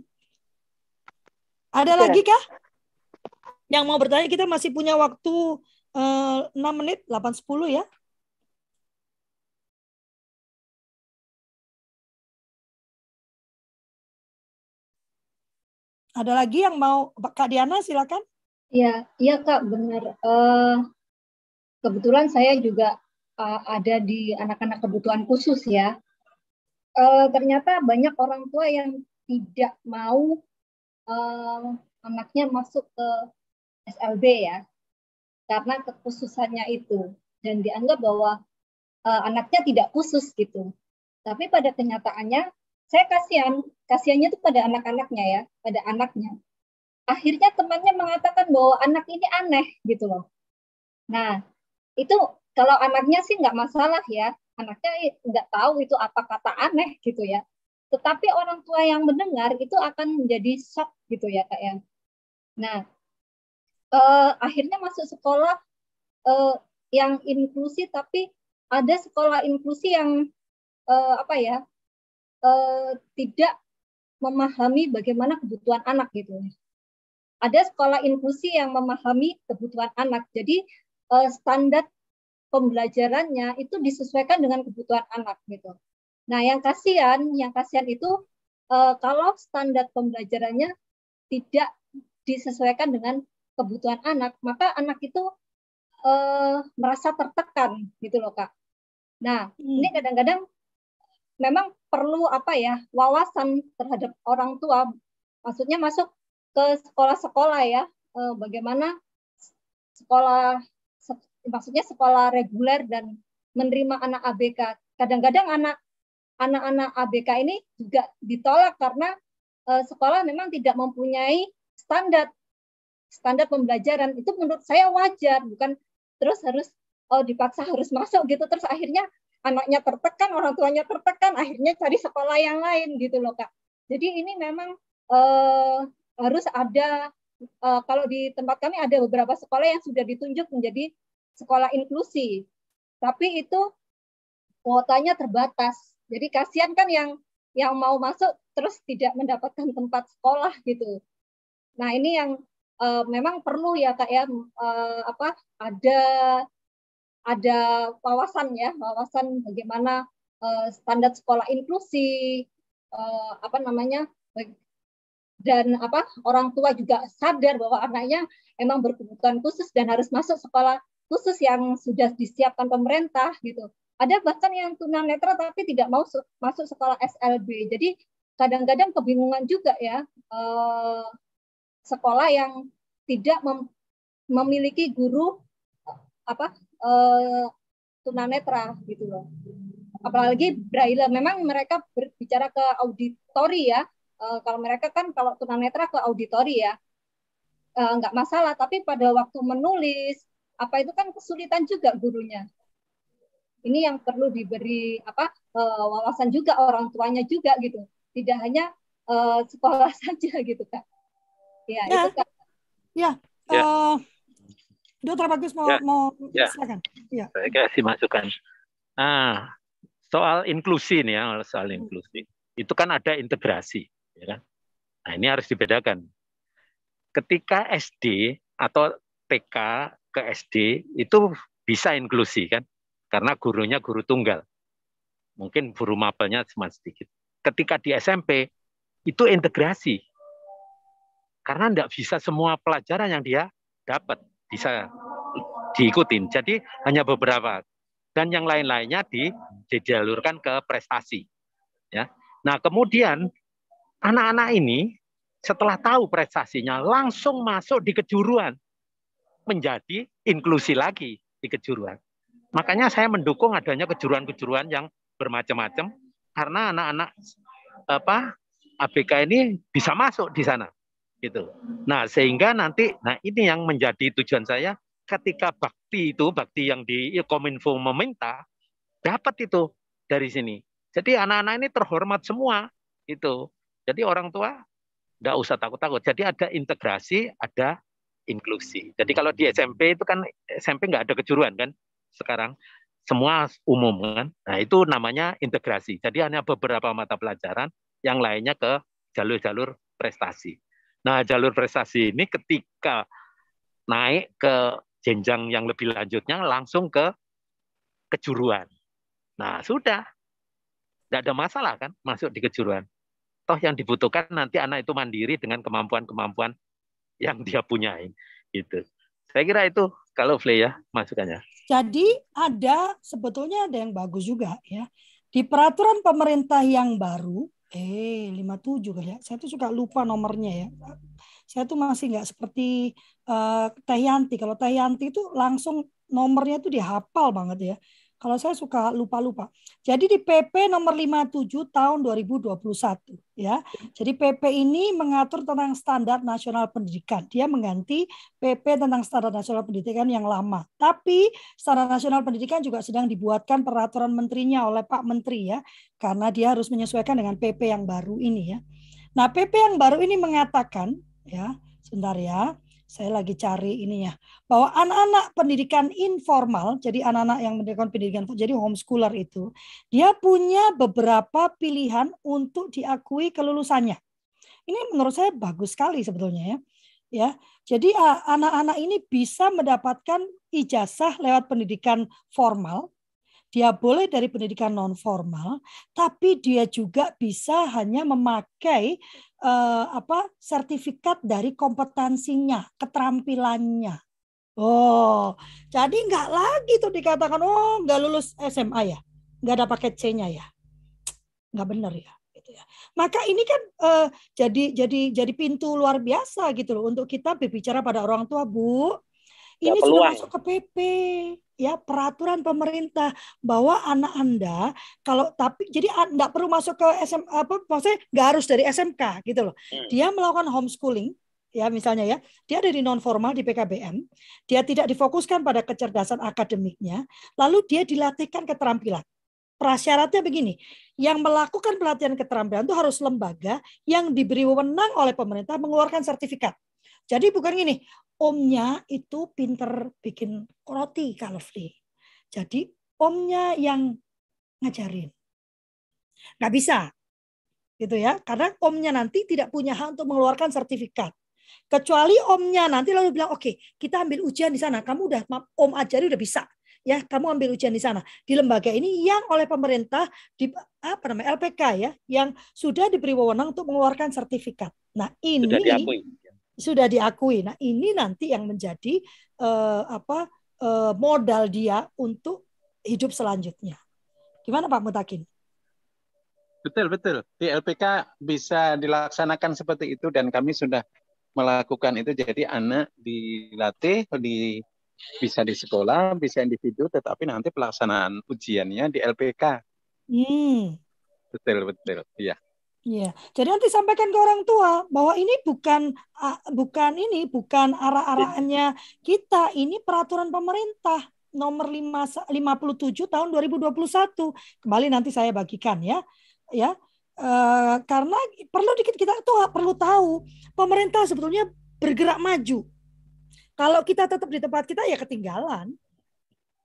Ada ya. lagi kah? Yang mau bertanya kita masih punya waktu 6 eh, menit, 8.10 ya. Ada lagi yang mau Kak Diana silakan. Ya, iya Kak, benar. Uh, kebetulan saya juga uh, ada di anak-anak kebutuhan khusus ya. Uh, ternyata banyak orang tua yang tidak mau uh, anaknya masuk ke SLB ya karena kekhususannya itu dan dianggap bahwa uh, anaknya tidak khusus gitu. Tapi pada kenyataannya saya kasihan, kasihannya itu pada anak-anaknya ya, pada anaknya. Akhirnya temannya mengatakan bahwa anak ini aneh gitu loh. Nah, itu kalau anaknya sih nggak masalah ya, anaknya nggak tahu itu apa kata aneh gitu ya. Tetapi orang tua yang mendengar itu akan menjadi shock gitu ya kak ya. Nah, uh, akhirnya masuk sekolah uh, yang inklusi tapi ada sekolah inklusi yang uh, apa ya uh, tidak memahami bagaimana kebutuhan anak gitu ada sekolah inklusi yang memahami kebutuhan anak jadi uh, standar pembelajarannya itu disesuaikan dengan kebutuhan anak gitu. Nah, yang kasihan, yang kasihan itu uh, kalau standar pembelajarannya tidak disesuaikan dengan kebutuhan anak, maka anak itu uh, merasa tertekan gitu loh kak. Nah, hmm. ini kadang-kadang memang perlu apa ya wawasan terhadap orang tua, maksudnya masuk ke sekolah-sekolah ya, uh, bagaimana sekolah maksudnya sekolah reguler dan menerima anak ABK. Kadang-kadang anak anak-anak ABK ini juga ditolak karena uh, sekolah memang tidak mempunyai standar standar pembelajaran. Itu menurut saya wajar, bukan terus harus oh dipaksa harus masuk gitu terus akhirnya anaknya tertekan, orang tuanya tertekan, akhirnya cari sekolah yang lain gitu loh kak. Jadi ini memang uh, harus ada uh, kalau di tempat kami ada beberapa sekolah yang sudah ditunjuk menjadi sekolah inklusi. Tapi itu kuotanya terbatas. Jadi kasihan kan yang yang mau masuk terus tidak mendapatkan tempat sekolah gitu. Nah ini yang uh, memang perlu ya kak ya uh, apa ada ada wawasan ya wawasan bagaimana uh, standar sekolah inklusi uh, apa namanya dan apa orang tua juga sadar bahwa anaknya emang berkebutuhan khusus dan harus masuk sekolah khusus yang sudah disiapkan pemerintah gitu. Ada bahkan yang tunanetra tapi tidak mau masuk sekolah SLB. Jadi kadang-kadang kebingungan juga ya sekolah yang tidak mem memiliki guru apa eh, tunanetra gitu loh. Apalagi braille memang mereka berbicara ke auditori ya. Eh, kalau mereka kan kalau tunanetra ke auditori ya eh, nggak masalah. Tapi pada waktu menulis apa itu kan kesulitan juga gurunya. Ini yang perlu diberi apa uh, wawasan juga orang tuanya juga gitu. Tidak hanya uh, sekolah saja gitu kan. Ya, ya. itu kan. Ya. ya. Uh, Dokter Bagus mau ya. mau ya. silakan. Ya. Saya kasih masukan. Nah, soal inklusi nih ya, soal inklusi. Itu kan ada integrasi, ya kan? Nah, ini harus dibedakan. Ketika SD atau TK ke SD itu bisa inklusi kan, karena gurunya guru tunggal. Mungkin guru mapelnya cuma sedikit. Ketika di SMP itu integrasi, karena tidak bisa semua pelajaran yang dia dapat bisa diikutin. Jadi hanya beberapa dan yang lain-lainnya di, dijalurkan ke prestasi. Ya. Nah kemudian anak-anak ini setelah tahu prestasinya langsung masuk di kejuruan menjadi inklusi lagi di kejuruan. Makanya saya mendukung adanya kejuruan-kejuruan yang bermacam-macam karena anak-anak apa ABK ini bisa masuk di sana gitu. Nah, sehingga nanti nah ini yang menjadi tujuan saya ketika bakti itu bakti yang di Kominfo meminta dapat itu dari sini. Jadi anak-anak ini terhormat semua itu. Jadi orang tua nggak usah takut-takut. Jadi ada integrasi, ada inklusi. Jadi kalau di SMP itu kan SMP nggak ada kejuruan kan sekarang semua umum kan. Nah itu namanya integrasi. Jadi hanya beberapa mata pelajaran, yang lainnya ke jalur-jalur prestasi. Nah jalur prestasi ini ketika naik ke jenjang yang lebih lanjutnya langsung ke kejuruan. Nah sudah, tidak ada masalah kan masuk di kejuruan. Toh yang dibutuhkan nanti anak itu mandiri dengan kemampuan-kemampuan yang dia punyain gitu. Saya kira itu kalau Flay ya masukannya. Jadi ada sebetulnya ada yang bagus juga ya. Di peraturan pemerintah yang baru eh 57 kali ya. Saya tuh suka lupa nomornya ya. Saya tuh masih nggak seperti uh, Teh Yanti. Kalau Teh Yanti itu langsung nomornya tuh dihafal banget ya. Kalau saya suka lupa-lupa. Jadi di PP nomor 57 tahun 2021 ya. Jadi PP ini mengatur tentang standar nasional pendidikan. Dia mengganti PP tentang standar nasional pendidikan yang lama. Tapi standar nasional pendidikan juga sedang dibuatkan peraturan menterinya oleh Pak Menteri ya. Karena dia harus menyesuaikan dengan PP yang baru ini ya. Nah, PP yang baru ini mengatakan ya, sebentar ya saya lagi cari ini ya bahwa anak-anak pendidikan informal jadi anak-anak yang mendirikan pendidikan jadi homeschooler itu dia punya beberapa pilihan untuk diakui kelulusannya ini menurut saya bagus sekali sebetulnya ya Ya, jadi anak-anak ini bisa mendapatkan ijazah lewat pendidikan formal. Dia boleh dari pendidikan non formal, tapi dia juga bisa hanya memakai uh, apa sertifikat dari kompetensinya, keterampilannya. Oh, jadi nggak lagi tuh dikatakan oh nggak lulus SMA ya, nggak ada paket C-nya ya, nggak benar ya gitu ya. Maka ini kan uh, jadi jadi jadi pintu luar biasa gitu loh untuk kita berbicara pada orang tua, Bu. Ini ya, sudah masuk ke PP ya peraturan pemerintah bahwa anak Anda kalau tapi jadi Anda perlu masuk ke SM apa maksudnya nggak harus dari SMK gitu loh. Hmm. Dia melakukan homeschooling ya misalnya ya dia ada di non formal di PKBM dia tidak difokuskan pada kecerdasan akademiknya lalu dia dilatihkan keterampilan prasyaratnya begini, yang melakukan pelatihan keterampilan itu harus lembaga yang diberi wewenang oleh pemerintah mengeluarkan sertifikat. Jadi bukan gini, omnya itu pinter bikin roti kalau free. Jadi omnya yang ngajarin. Nggak bisa. Gitu ya, karena omnya nanti tidak punya hak untuk mengeluarkan sertifikat. Kecuali omnya nanti lalu bilang, oke, okay, kita ambil ujian di sana. Kamu udah om ajari udah bisa ya kamu ambil ujian di sana di lembaga ini yang oleh pemerintah di apa namanya LPK ya yang sudah diberi wewenang untuk mengeluarkan sertifikat. Nah ini sudah diakui. Sudah diakui. Nah ini nanti yang menjadi uh, apa uh, modal dia untuk hidup selanjutnya. Gimana Pak Mutakin? Betul betul di LPK bisa dilaksanakan seperti itu dan kami sudah melakukan itu jadi anak dilatih di bisa di sekolah, bisa individu, tetapi nanti pelaksanaan ujiannya di LPK. Hmm. Betul, betul. Iya. Iya. Jadi nanti sampaikan ke orang tua bahwa ini bukan bukan ini bukan arah-arahannya kita, ini peraturan pemerintah nomor 5, 57 tahun 2021. Kembali nanti saya bagikan ya. Ya. E, karena perlu dikit kita tuh perlu tahu pemerintah sebetulnya bergerak maju kalau kita tetap di tempat kita ya ketinggalan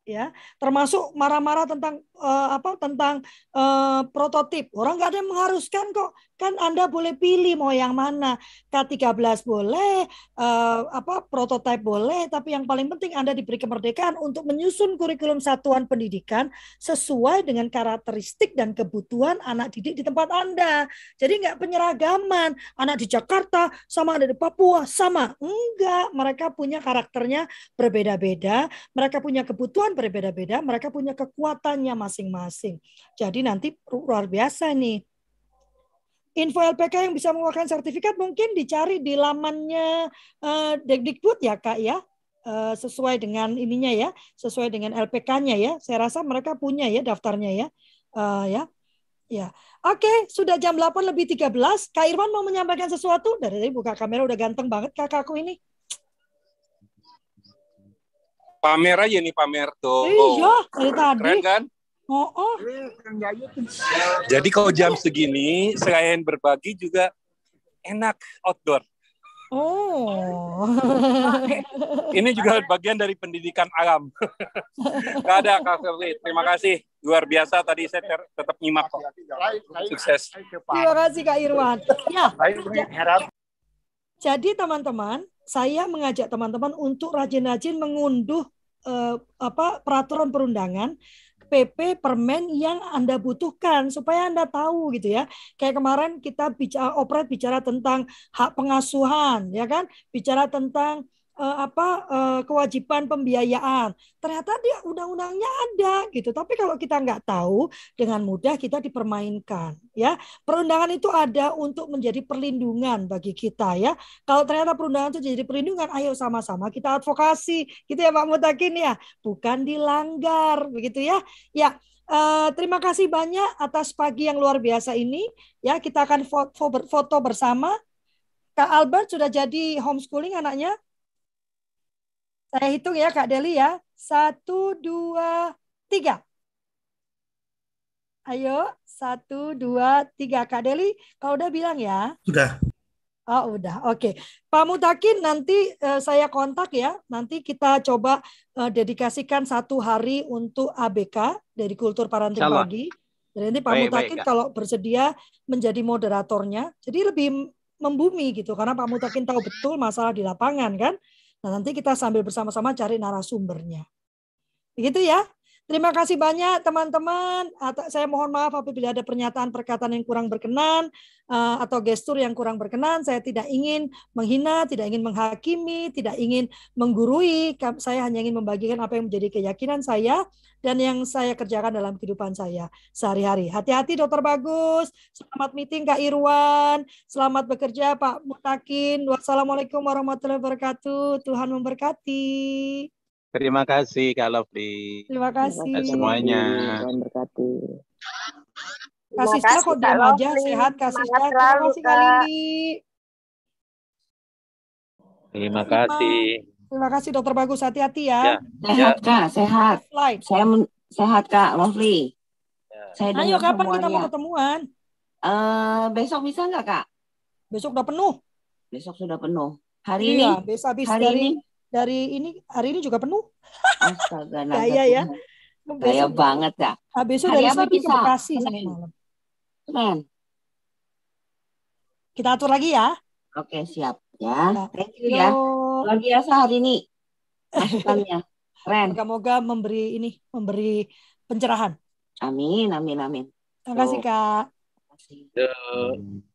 ya. Termasuk marah-marah tentang uh, apa tentang uh, prototip. Orang nggak ada yang mengharuskan kok. Kan anda boleh pilih mau yang mana. K13 boleh uh, apa prototipe boleh. Tapi yang paling penting anda diberi kemerdekaan untuk menyusun kurikulum satuan pendidikan sesuai dengan karakteristik dan kebutuhan anak didik di tempat anda. Jadi nggak penyeragaman. Anak di Jakarta sama ada di Papua sama. Enggak mereka punya karakternya berbeda-beda. Mereka punya kebutuhan berbeda-beda, mereka punya kekuatannya masing-masing. Jadi nanti luar biasa nih. Info LPK yang bisa mengeluarkan sertifikat mungkin dicari di lamannya uh, Dekdikbud ya Kak ya. Uh, sesuai dengan ininya ya, sesuai dengan LPK-nya ya. Saya rasa mereka punya ya daftarnya ya. Uh, ya. Ya. Oke, sudah jam 8 lebih 13. Kak Irwan mau menyampaikan sesuatu? Dari tadi buka kamera udah ganteng banget kakakku ini pamer aja nih pamer tuh. Iya, dari tadi. Keren kan? Oh, oh. Jadi kalau jam segini selain berbagi juga enak outdoor. Oh. Ini juga bagian dari pendidikan alam. Gak ada Kak Firly. Terima kasih. Luar biasa tadi saya tetap nyimak kok. Sukses. Terima kasih Kak Irwan. Ya. Jadi teman-teman, saya mengajak teman-teman untuk rajin-rajin mengunduh eh, apa peraturan perundangan PP permen yang Anda butuhkan supaya Anda tahu gitu ya. Kayak kemarin kita bicara operet bicara tentang hak pengasuhan ya kan, bicara tentang uh, apa uh, kewajiban pembiayaan. Ternyata dia undang-undangnya ada gitu. Tapi kalau kita nggak tahu, dengan mudah kita dipermainkan. Ya, perundangan itu ada untuk menjadi perlindungan bagi kita ya. Kalau ternyata perundangan itu jadi perlindungan, ayo sama-sama kita advokasi, gitu ya Pak Mutakin ya. Bukan dilanggar, begitu ya. Ya. Uh, terima kasih banyak atas pagi yang luar biasa ini. Ya, kita akan foto, foto bersama. Kak Albert sudah jadi homeschooling anaknya? Saya hitung ya Kak Deli ya. Satu, dua, tiga. Ayo, satu, dua, tiga. Kak Deli, kau udah bilang ya? Sudah. Oh udah, oke. Pak Mutakin nanti uh, saya kontak ya. Nanti kita coba uh, dedikasikan satu hari untuk ABK dari Kultur Parenting Pagi. Jadi nanti Pak baik, Mutakin baik, kalau bersedia menjadi moderatornya. Jadi lebih membumi gitu karena Pak Mutakin tahu betul masalah di lapangan kan. Nah, nanti kita sambil bersama-sama cari narasumbernya. Begitu ya. Terima kasih banyak teman-teman. Saya mohon maaf apabila ada pernyataan perkataan yang kurang berkenan eh, atau gestur yang kurang berkenan. Saya tidak ingin menghina, tidak ingin menghakimi, tidak ingin menggurui. Saya hanya ingin membagikan apa yang menjadi keyakinan saya dan yang saya kerjakan dalam kehidupan saya sehari-hari. Hati-hati Dokter Bagus. Selamat meeting Kak Irwan. Selamat bekerja Pak Mutakin. Wassalamualaikum warahmatullahi wabarakatuh. Tuhan memberkati. Terima kasih Kak Lovely. Terima kasih. Dan semuanya. Tuhan berkati. Kasih Sita kok diam aja, sehat Kasih Sita. Terima kasih Kak Lili. Terima kasih. Terima kasih Dokter Bagus, hati-hati ya. ya. Sehat Kak, sehat. Slide. Saya sehat Kak, Lovely. Ya. Saya Ayo kapan semuanya. kita mau ketemuan? Uh, besok bisa nggak Kak? Besok udah penuh. Besok sudah penuh. Hari iya, ini? besok habis hari dari ini? Dari ini hari ini juga penuh. Astaga, Gaya ya. Gaya banget ya. Besok Hari dari apa ke bisa? Bekasi Senin. malam. Keren. Kita atur lagi ya. Oke, siap ya. Nah, Thank you ya. Luar biasa hari ini. Masukannya. Keren. Moga-moga memberi ini memberi pencerahan. Amin, amin, amin. Terima kasih Kak. Terima kasih.